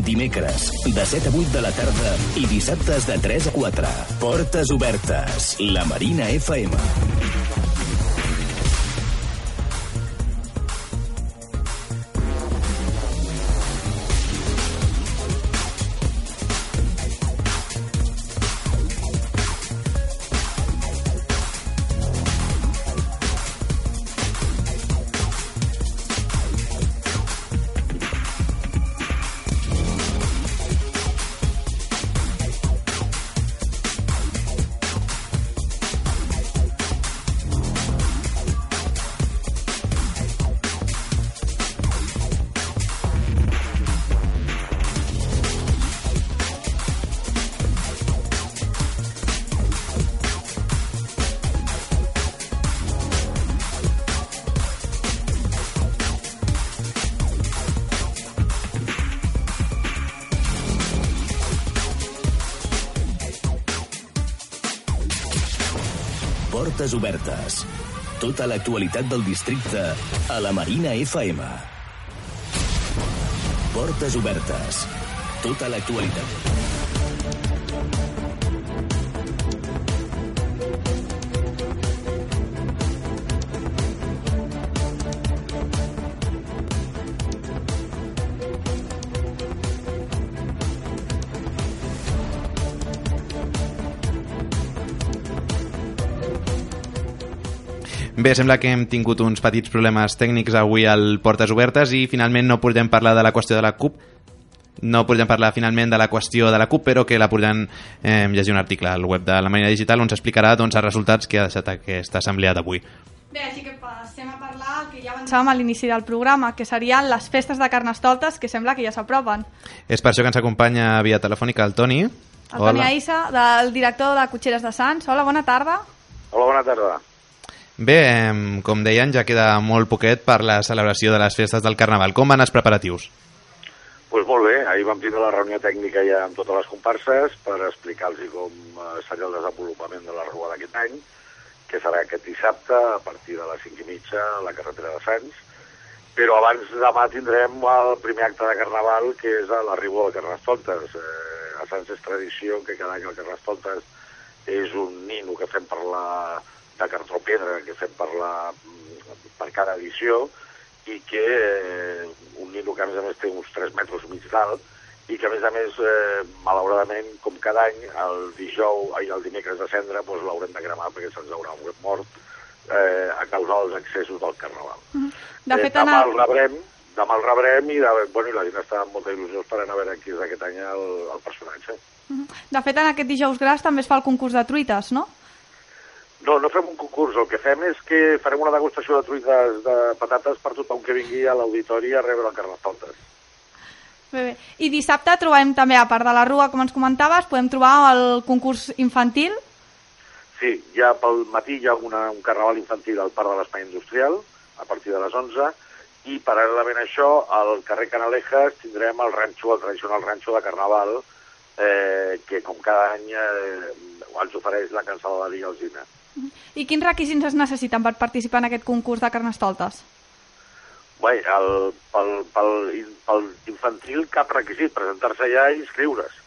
Dimecres, de 7 a 8 de la tarda i dissabtes de 3 a 4. Portes obertes. La Marina FM. Tota l'actualitat del districte a la Marina FM. Portes obertes. Tota l'actualitat. Bé, sembla que hem tingut uns petits problemes tècnics avui al Portes Obertes i finalment no podem parlar de la qüestió de la CUP no podem parlar finalment de la qüestió de la CUP, però que la podran eh, llegir un article al web de la Marina Digital on s'explicarà doncs, els resultats que ha deixat aquesta assemblea d'avui. Bé, així que passem a parlar el que ja avançàvem a l'inici del programa, que serien les festes de Carnestoltes, que sembla que ja s'apropen. És per això que ens acompanya via telefònica el Toni. El Toni Aissa, del director de Cotxeres de Sants. Hola, bona tarda. Hola, bona tarda. Bé, com deien, ja queda molt poquet per la celebració de les festes del Carnaval. Com van els preparatius? Pues molt bé, ahir vam tindre la reunió tècnica ja amb totes les comparses per explicar-los com eh, seria el desenvolupament de la rua d'aquest any, que serà aquest dissabte a partir de les 5 i mitja a la carretera de Sants. Però abans demà tindrem el primer acte de Carnaval, que és a l'arribo del Carnestoltes. Eh, a Sants és tradició que cada any el Carnestoltes és un nino que fem per la, de cartró pedra, que fem per, la, per cada edició, i que eh, un nino que a més a més té uns 3 metres mig d'alt i que a més a més, eh, malauradament, com cada any, el dijous i el dimecres de cendre doncs, l'haurem de cremar perquè se'ns haurà mort eh, a causa dels excessos del Carnaval. De fet, eh, demà en el... rebrem, demà el rebrem i, de, bueno, i la gent està amb molta il·lusió esperant a veure qui és aquest any el, el personatge. De fet, en aquest dijous gras també es fa el concurs de truites, no? No, no fem un concurs, el que fem és que farem una degustació de truites de patates per tothom que vingui a l'auditori a rebre el Carnestoltes. Bé, bé. I dissabte trobem també, a part de la rua, com ens comentaves, podem trobar el concurs infantil. Sí, ja pel matí hi ha una, un carnaval infantil al Parc de l'Espai Industrial, a partir de les 11, i paral·lelament a això, al carrer Canalejas tindrem el ranxo, el tradicional ranxo de Carnaval, eh, que com cada any eh, ens ofereix la cancel·leria Alzina. I quins requisits es necessiten per participar en aquest concurs de Carnestoltes? Bé, el, pel, pel, pel infantil cap requisit, presentar-se allà i inscriure's.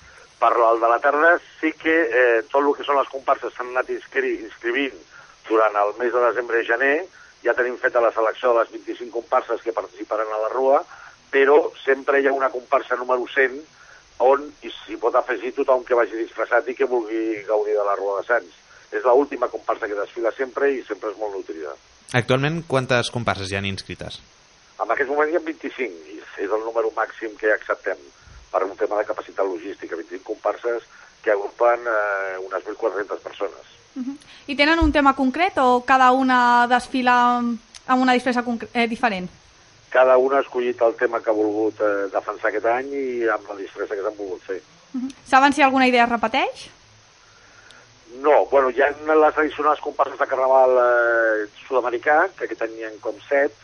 Per el de la tarda sí que eh, tot el que són les comparses s'han anat inscri inscrivint durant el mes de desembre i gener, ja tenim feta la selecció de les 25 comparses que participaran a la Rua, però sempre hi ha una comparsa número 100 on s'hi pot afegir tothom que vagi disfressat i que vulgui gaudir de la Rua de Sants. És l'última comparsa que desfila sempre i sempre és molt nutrida. Actualment, quantes comparses hi han inscrites? En aquest moment hi ha 25, i és el número màxim que acceptem per un tema de capacitat logística, 25 comparses que agrupen eh, unes 1.400 persones. Uh -huh. I tenen un tema concret o cada una desfila amb una disfressa eh, diferent? Cada una ha escollit el tema que ha volgut eh, defensar aquest any i amb la disfressa que s'han volgut fer. Uh -huh. Saben si alguna idea es repeteix? No, bueno, hi ha les tradicionals comparses de carnaval eh, sud-americà, que aquest any hi ha com set,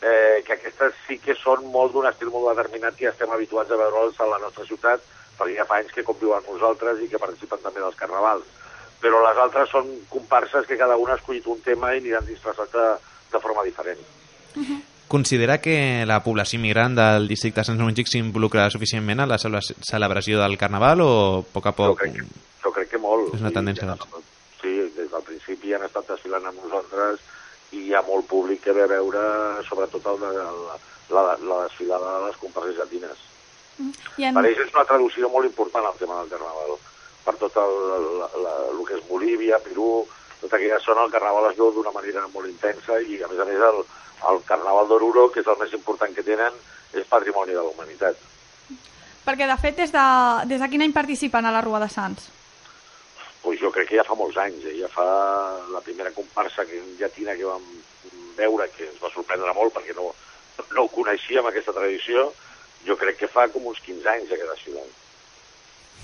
eh, que aquestes sí que són molt d'un estil molt determinat i estem habituats a veure'ls a la nostra ciutat, perquè ja fa anys que conviuen amb nosaltres i que participen també dels carnavals. Però les altres són comparses que cada una ha escollit un tema i aniran disfressats de, de forma diferent. Uh -huh. Considera que la població immigrant del districte de Sant Montjuïc s'involucra suficientment a la cele- celebració del Carnaval o a poc a poc Jo crec que molt. és una tendència? ja- Doncs? Sí, des del principi han estat desfilant amb nosaltres i hi ha molt públic que ve a veure sobretot el, de- la, la, la desfilada de les comparses llatines. I en... Per ells és una traducció molt important el tema del Carnaval. Per tot el, la, la, el que és Bolívia, Perú, tota aquella zona, el Carnaval es veu d'una manera molt intensa i, a més a més, el, el Carnaval d'Oruro, que és el més important que tenen, és patrimoni de la humanitat. Perquè, de fet, des de, des de quin any participen a la Rua de Sants? Pues jo crec que ja fa molts anys, eh? ja fa la primera comparsa que, llatina que vam veure, que ens va sorprendre molt perquè no, no ho coneixíem, aquesta tradició, jo crec que fa com uns 15 anys ja que desfilen.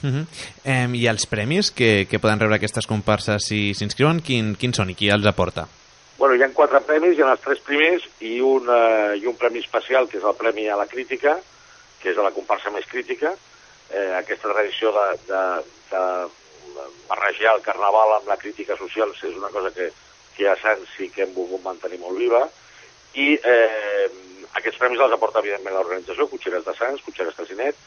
Uh -huh. eh, I els premis que, que poden rebre aquestes comparses si s'inscriuen, quin, quins són i qui els aporta? Bueno, hi ha quatre premis, hi ha els tres primers i un, eh, i un premi especial, que és el Premi a la Crítica, que és a la comparsa més crítica. Eh, aquesta tradició de, de, de barrejar el carnaval amb la crítica social és una cosa que, que a Sants sí que hem volgut mantenir molt viva. I eh, aquests premis els aporta, evidentment, l'organització, Cotxeres de Sants, Cotxeres Casinet,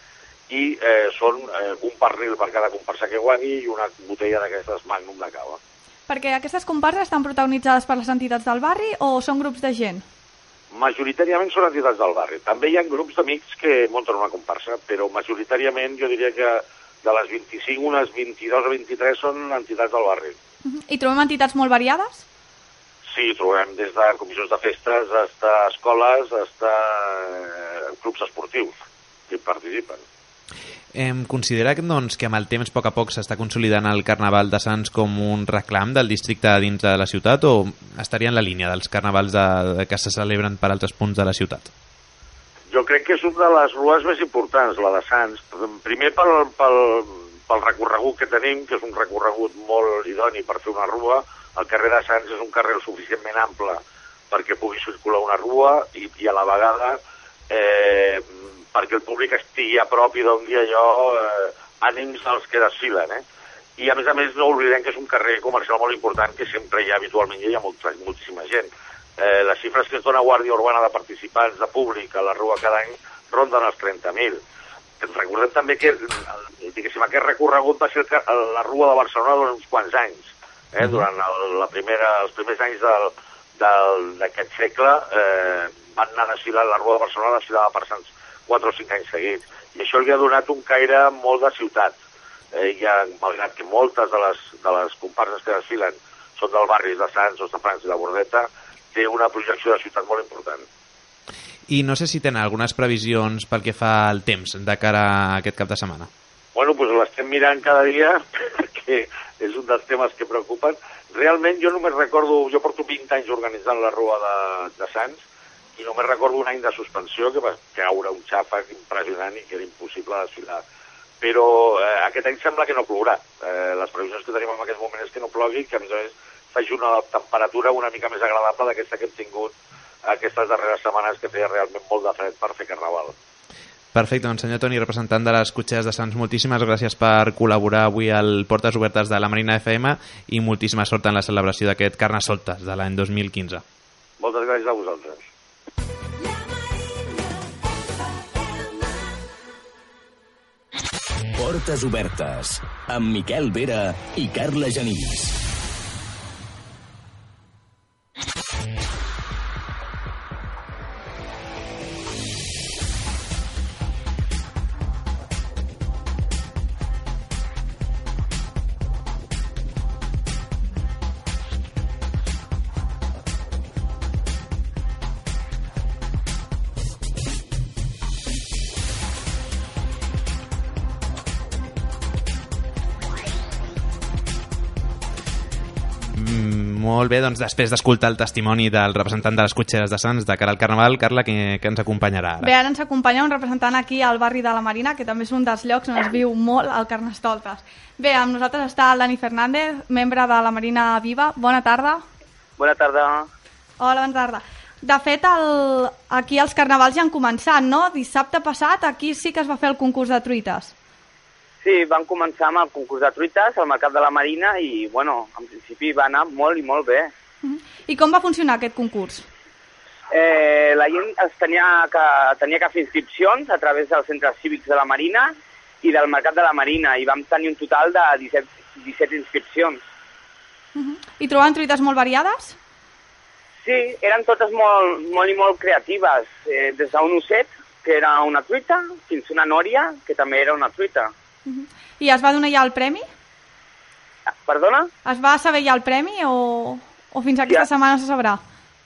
i eh, són eh, un pernil per cada comparsa que guanyi i una botella d'aquestes Magnum de cava. Perquè aquestes comparses estan protagonitzades per les entitats del barri o són grups de gent? Majoritàriament són entitats del barri. També hi ha grups d'amics que munten una comparsa, però majoritàriament jo diria que de les 25, unes 22 o 23 són entitats del barri. I trobem entitats molt variades? Sí, trobem des de comissions de festes, fins a escoles, fins a eh, clubs esportius que participen. Em considera que, doncs, que amb el temps a poc a poc s'està consolidant el Carnaval de Sants com un reclam del districte dins de la ciutat o estaria en la línia dels carnavals de, de que se celebren per altres punts de la ciutat? Jo crec que és una de les rues més importants, la de Sants. Primer pel, pel, pel recorregut que tenim, que és un recorregut molt idoni per fer una rua. El carrer de Sants és un carrer suficientment ample perquè pugui circular una rua i, i a la vegada eh, perquè el públic estigui a prop i doni allò eh, ànims als que desfilen, eh? I a més a més no oblidem que és un carrer comercial molt important que sempre hi ha habitualment hi ha molta, moltíssima gent. Eh, les xifres que es dona Guàrdia Urbana de participants de públic a la Rua cada any ronden els 30.000. Recordem també que el, diguéssim, aquest recorregut va ser la Rua de Barcelona durant uns quants anys. Eh? Durant el, la primera, els primers anys d'aquest segle eh, van anar desfilant la Rua de Barcelona desfilava per Sants 4 o 5 anys seguits. I això li ha donat un caire molt de ciutat. Eh, ja, malgrat que moltes de les, de les comparses que desfilen són del barri de Sants, Hostafrancs i la Bordeta, té una projecció de ciutat molt important. I no sé si tenen algunes previsions pel que fa al temps de cara a aquest cap de setmana. Bueno, doncs l'estem mirant cada dia, <laughs> perquè és un dels temes que preocupen. Realment jo només recordo, jo porto 20 anys organitzant la Rua de, de Sants, i només recordo un any de suspensió que va caure un xàfec impressionant i que era impossible desfilar. Però eh, aquest any sembla que no plourà. Eh, les previsions que tenim en aquest moment és que no plogui, que a més a més faci una temperatura una mica més agradable d'aquesta que hem tingut aquestes darreres setmanes que feia realment molt de fred per fer carnaval. Perfecte, doncs senyor Toni, representant de les cotxeres de Sants, moltíssimes gràcies per col·laborar avui al Portes Obertes de la Marina FM i moltíssima sort en la celebració d'aquest Carnasoltes de l'any 2015. Moltes gràcies a vosaltres. Portes obertes amb Miquel Vera i Carla Genís. Molt bé, doncs després d'escoltar el testimoni del representant de les cotxeres de Sants de cara al Carnaval, Carla, que, que ens acompanyarà ara? Bé, ara ens acompanya un representant aquí al barri de la Marina, que també és un dels llocs on es viu molt el Carnestoltes. Bé, amb nosaltres està el Dani Fernández, membre de la Marina Viva. Bona tarda. Bona tarda. Hola, bona tarda. De fet, el... aquí els carnavals ja han començat, no? Dissabte passat aquí sí que es va fer el concurs de truites. Sí, vam començar amb el concurs de truites al Mercat de la Marina i, bueno, en principi va anar molt i molt bé. I com va funcionar aquest concurs? eh, la gent es tenia que, tenia que fer inscripcions a través dels centres cívics de la Marina i del Mercat de la Marina, i vam tenir un total de 17, 17 inscripcions. I trobaven truites molt variades? Sí, eren totes molt, molt i molt creatives, eh, des d'un osset, que era una truita, fins a una nòria, que també era una truita. I es va donar ja el premi? Perdona? Es va saber ja el premi o, o fins aquesta Ja. setmana se sabrà?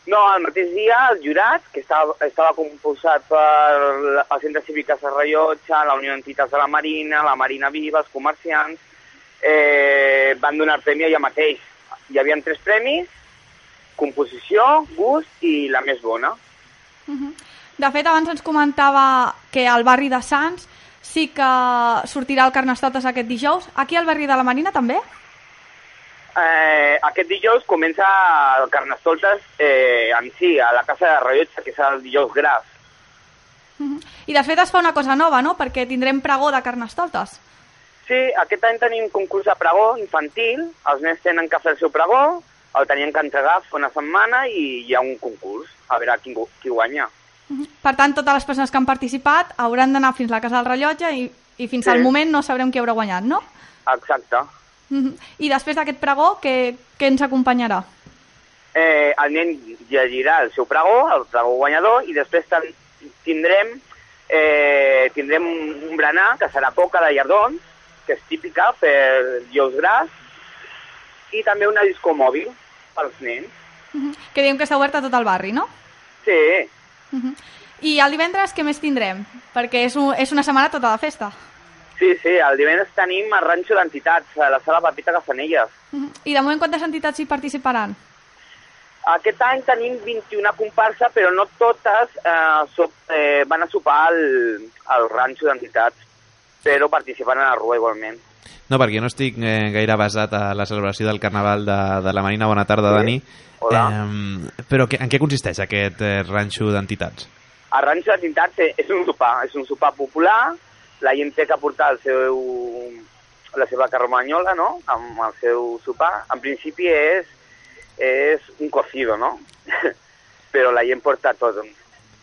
No, el mateix dia el jurat, que estava, estava composat per la- el Centre Cívic de Serrallotge, la Unió d'Entitats de la Marina, la Marina Viva, els comerciants, eh, van donar premi allà mateix. Hi havia tres premis, composició, gust i la més bona. De fet, abans ens comentava que al barri de Sants sí que sortirà el Carnestoltes aquest dijous. Aquí al barri de la Marina també? Eh, aquest dijous comença el Carnestoltes eh, en si, a la Casa de Rellotge, que és el dijous gras. I de fet es fa una cosa nova, no? Perquè tindrem pregó de Carnestoltes. Sí, aquest any tenim concurs de pregó infantil, els nens tenen que fer el seu pregó, el tenien que entregar fa una setmana i hi ha un concurs, a veure qui, qui guanya. Per tant, totes les persones que han participat hauran d'anar fins a la Casa del Rellotge i, i fins Sí. al moment no sabrem qui haurà guanyat, no? Exacte. I després d'aquest pregó, què, què ens acompanyarà? Eh, el nen llegirà el seu pregó, el pregó guanyador, i després tindrem, eh, tindrem un, berenar, que serà coca de llardons, que és típica per llous gras, i també una disco mòbil pels nens. Mhm. Que diem que està oberta a tot el barri, no? Sí, Mhm. I el divendres què més tindrem? Perquè és, un, és una setmana tota de festa. sí, sí, el divendres tenim el ranxo d'entitats, a la sala Pepita Casanelles. Mhm. I de moment quantes entitats hi participaran? Aquest any tenim 21 comparsa, però no totes eh, so, eh, van a sopar al, al ranxo d'entitats, però participaran a la rua igualment. No, perquè no estic eh, gaire basat a la celebració del Carnaval de, de la Marina. Bona tarda, Sí. Dani. Hola. Eh, però que, en què consisteix aquest eh, ranxo d'entitats? El ranxo d'entitats és un sopar, és un sopar popular, la gent té que portar el seu, la seva carromanyola, no?, amb el seu sopar. En principi és, és un cocido, no? <laughs> però la gent porta tot,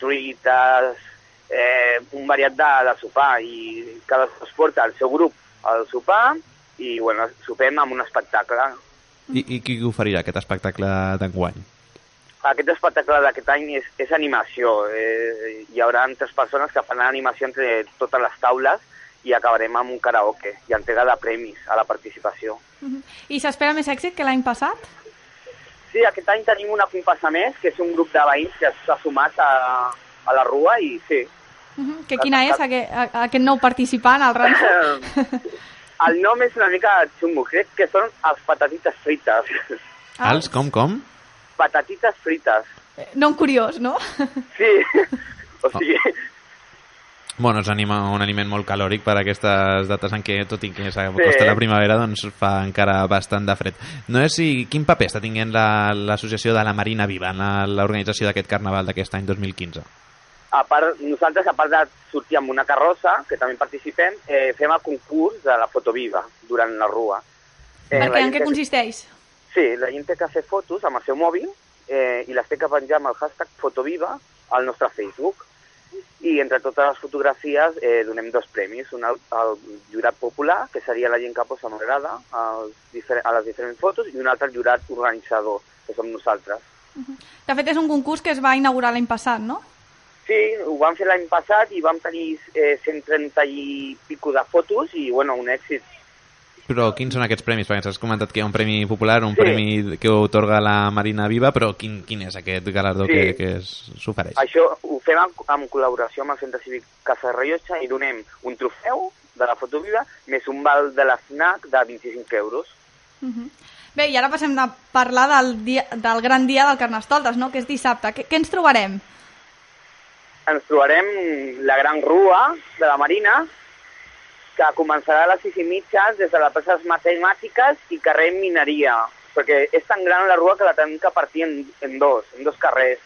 truites, eh, un variat de, de sopar, i cadascú es porta el seu grup al sopar, i, bueno, sopem amb un espectacle. I, I qui oferirà aquest espectacle d'enguany? Aquest espectacle d'aquest any és, és animació. Eh, hi haurà tres persones que faran animació entre totes les taules i acabarem amb un karaoke i entrega de premis a la participació. Mhm. I s'espera més èxit que l'any passat? Sí, aquest any tenim una comparsa més, que és un grup de veïns que s'ha sumat a, a la rua i sí. Mhm. Que quina és aquest, a- aquest nou participant al ranxo? <laughs> El nom és una mica xungo, crec que són els patatites frites. Els, com, com? Patatites frites. Nom curiós, no? Sí, <laughs> o sigui, Bueno, és anima, un aliment molt calòric per a aquestes dates en què, tot i que s'acosta Sí. la primavera, doncs fa encara bastant de fred. No sé si, quin paper està tinguent la- l'associació de la Marina Viva en la- l'organització d'aquest carnaval d'aquest any 2015? A part, nosaltres, a part de sortir amb una carrossa, que també participem, eh, fem el concurs de la foto viva durant la rua. Eh, Perquè en què té- consisteix? Sí, la gent té que fer fotos amb el seu mòbil eh, i les té que penjar amb el hashtag fotoviva al nostre Facebook. I entre totes les fotografies eh, donem dos premis. Un al, al jurat popular, que seria la gent que posa m'agrada a les diferents fotos, i un altre al jurat organitzador, que som nosaltres. De fet, és un concurs que es va inaugurar l'any passat, no? Sí, ho vam fer l'any passat i vam tenir eh, 130 i pico de fotos i, bueno, un èxit. Però quins són aquests premis? Perquè has comentat que hi ha un premi popular, un Sí. premi que otorga la Marina Viva, però quin, quin és aquest galardó Sí. que, que es- s'ofereix? Això ho fem en, en col·laboració amb el Centre Cívic Casa de Rellotge i donem un trofeu de la foto viva més un val de la FNAC de 25 euros. Mhm. Bé, i ara passem de parlar del, dia, del gran dia del Carnestoltes, no? que és dissabte. Què, què ens trobarem? Ens trobarem la gran rua de la Marina, que començarà a les 6 i mitja des de les places matemàtiques i carrer Mineria, perquè és tan gran la rua que la tenim que partir en, en dos, en dos carrers.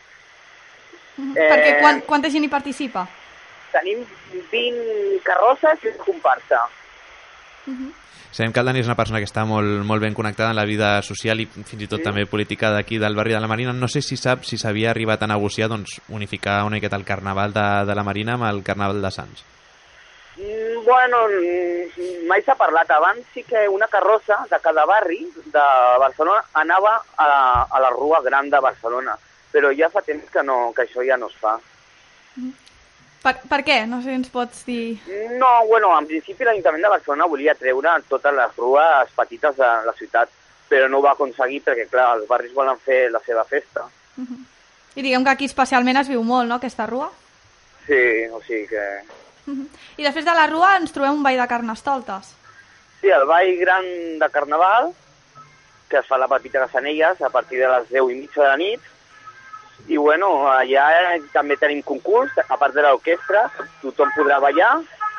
Mhm. Perquè Eh, quan, quanta gent hi participa? Tenim 20 carrosses i comparsa. Mhm. Sabem que el Dani és una persona que està molt, molt ben connectada en la vida social i fins i tot Sí. també política d'aquí del barri de la Marina. No sé si sap si s'havia arribat a negociar doncs, unificar una miqueta el carnaval de, de la Marina amb el carnaval de Sants. Mm, Bueno, mm, mai s'ha parlat. Abans sí que una carrossa de cada barri de Barcelona anava a, a la Rua Gran de Barcelona, però ja fa temps que, no, que això ja no es fa. Per, per què? No sé si ens pots dir... No, bueno, en principi l'Ajuntament de Barcelona volia treure totes les rues petites de la ciutat, però no ho va aconseguir perquè, clar, els barris volen fer la seva festa. I diguem que aquí especialment es viu molt, no?, aquesta rua. Sí, o sigui que... I després de la rua ens trobem un ball de carnestoltes. Sí, el ball gran de Carnaval, que es fa a la Pepita de Sanelles a partir de les 10 i mitja de la nit, i bueno, allà també tenim concurs, a part de l'orquestra, tothom podrà ballar,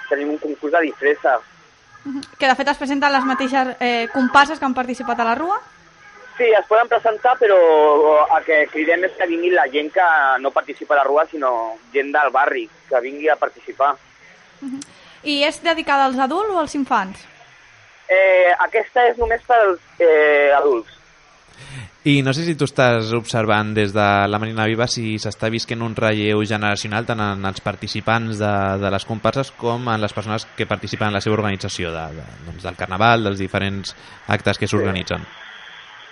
tenim un concurs de disfresses. Que de fet es presenten les mateixes eh, comparses que han participat a la rua. Sí, es poden presentar, però el que cridem és que vingui la gent que no participa a la rua, sinó gent del barri, que vingui a participar. I és dedicada als adults o als infants? Eh, aquesta és només per als eh, adults. I no sé si tu estàs observant des de la Marina Viva si s'està visquent un relleu generacional tant en els participants de, de les comparses com en les persones que participen en la seva organització de, de, doncs del carnaval, dels diferents actes que s'organitzen.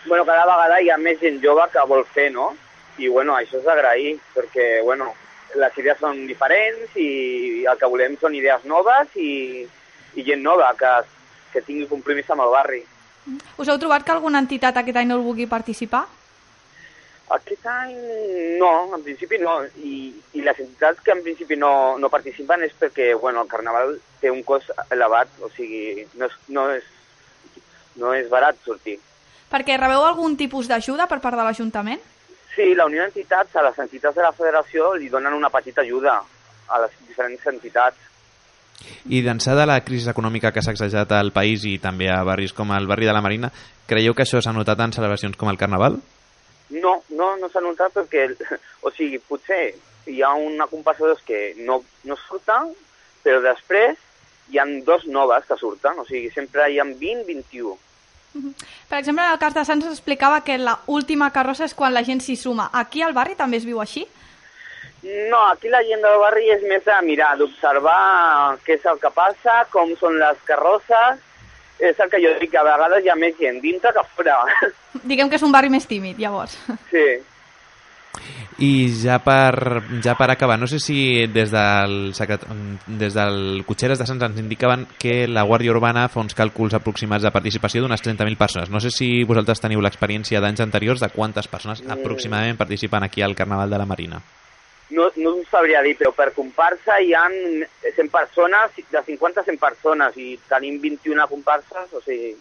bueno, cada vegada hi ha més gent jove que vol fer, no? I, bueno, això és d'agrair, perquè, bueno, les idees són diferents i el que volem són idees noves i, i gent nova que, que tingui compromís amb el barri. Us heu trobat que alguna entitat aquest any no el vulgui participar? Aquest any no, en principi no. I, i les entitats que en principi no, no participen és perquè, bueno, el carnaval té un cost elevat, o sigui, no és, no és, no és barat sortir. Perquè rebeu algun tipus d'ajuda per part de l'Ajuntament? Sí, la Unió d'Entitats, a les entitats de la federació li donen una petita ajuda a les diferents entitats. I d'ençà de la crisi econòmica que s'ha exagerat al país i també a barris com el barri de la Marina, creieu que això s'ha notat en celebracions com el Carnaval? No, no, no s'ha notat perquè, <laughs> o sigui, potser hi ha una comparsa doncs, que no, no surten, però després hi han dos noves que surten, o sigui, sempre hi ha 20, 21. Per exemple, en el cas de Sants s'explicava que la última carrossa és quan la gent s'hi suma. Aquí al barri també es viu així? No, aquí la gent del barri és més de mirar, d'observar què és el que passa, com són les carrosses, és el que jo dic, que a vegades hi ha més gent dintre que fora. <laughs> Diguem que és un barri més tímid, llavors. <laughs> Sí. I ja per, ja per acabar, no sé si des del, secret... des del Cotxeres de Sants ens indicaven que la Guàrdia Urbana fa uns càlculs aproximats de participació d'unes 30.000 persones. No sé si vosaltres teniu l'experiència d'anys anteriors de quantes persones Mm. aproximadament participen aquí al Carnaval de la Marina. No, no us sabria dir, però per comparsa hi ha 100 persones, de 50 a 100 persones, i tenim 21 comparses, o sigui,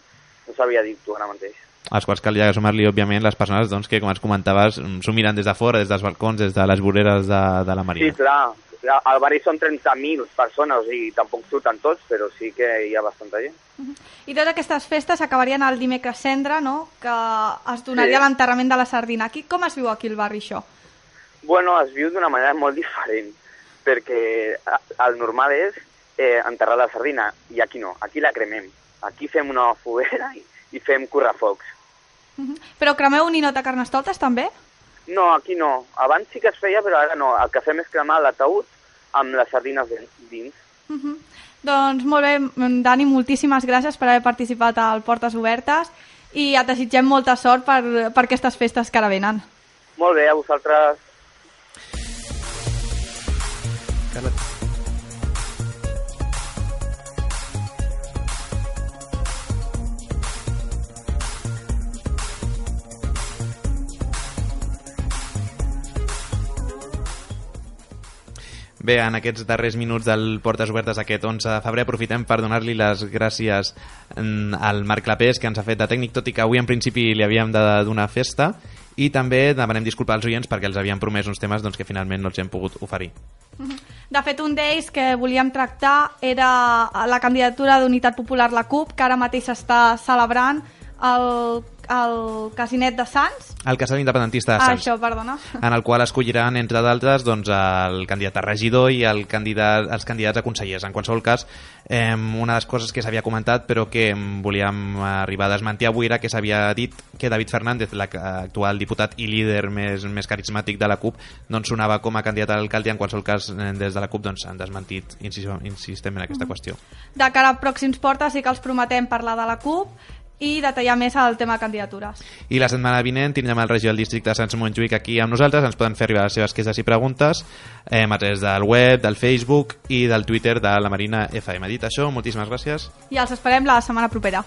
no sabria dir tu ara mateix. als quals calia sumar-li, òbviament, les persones doncs, que, com ens comentaves, s'ho miren des de fora, des dels balcons, des de les voreres de, de la Marina. Sí, clar, clar, al barri són 30.000 persones, o sigui, tampoc surten tots, però sí que hi ha bastanta gent. I totes aquestes festes acabarien el dimecres cendre, no?, que es donaria Sí. l'enterrament de la sardina. Aquí, com es viu aquí el barri, això? Bueno, es viu d'una manera molt diferent, perquè el normal és eh, enterrar la sardina, i aquí no, aquí la cremem. Aquí fem una foguera i, i fem correfocs. Però cremeu un ninot de carnestoltes, també? No, aquí no. Abans sí que es feia, però ara no. El que fem és cremar l'ataúd amb les sardines dins. Doncs molt bé, mm, Dani, moltíssimes gràcies per haver participat al Portes Obertes i et desitgem molta sort per, per aquestes festes que ara venen. Molt bé, a vosaltres. Carla. Bé, en aquests darrers minuts del Portes Obertes aquest 11 de febrer aprofitem per donar-li les gràcies mm, al Marc Clapés que ens ha fet de tècnic, tot i que avui en principi li havíem de donar festa i també demanem disculpar als oients perquè els havíem promès uns temes doncs, que finalment no els hem pogut oferir. De fet, un d'ells que volíem tractar era la candidatura d'Unitat Popular la CUP, que ara mateix s'està celebrant el, el casinet de Sants. El casal independentista de Ah, Sants. això, perdona. en el qual escolliran, entre d'altres, doncs, el candidat a regidor i el candidat, els candidats a consellers. En qualsevol cas, eh, una de les coses que s'havia comentat però que em volíem arribar a desmentir avui era que s'havia dit que David Fernández, l'actual diputat i líder més, més carismàtic de la CUP, doncs sonava com a candidat a l'alcalde en qualsevol cas eh, des de la CUP doncs, han desmentit, insistem en aquesta qüestió. De cara a pròxims portes sí que els prometem parlar de la CUP i detallar més el tema de candidatures. I la setmana vinent tindrem el regidor del districte de Sants Montjuïc aquí amb nosaltres. Ens poden fer arribar les seves queixes i preguntes eh, a través del web, del Facebook i del Twitter de la Marina FM. Dit això, moltíssimes gràcies. I els esperem la setmana propera.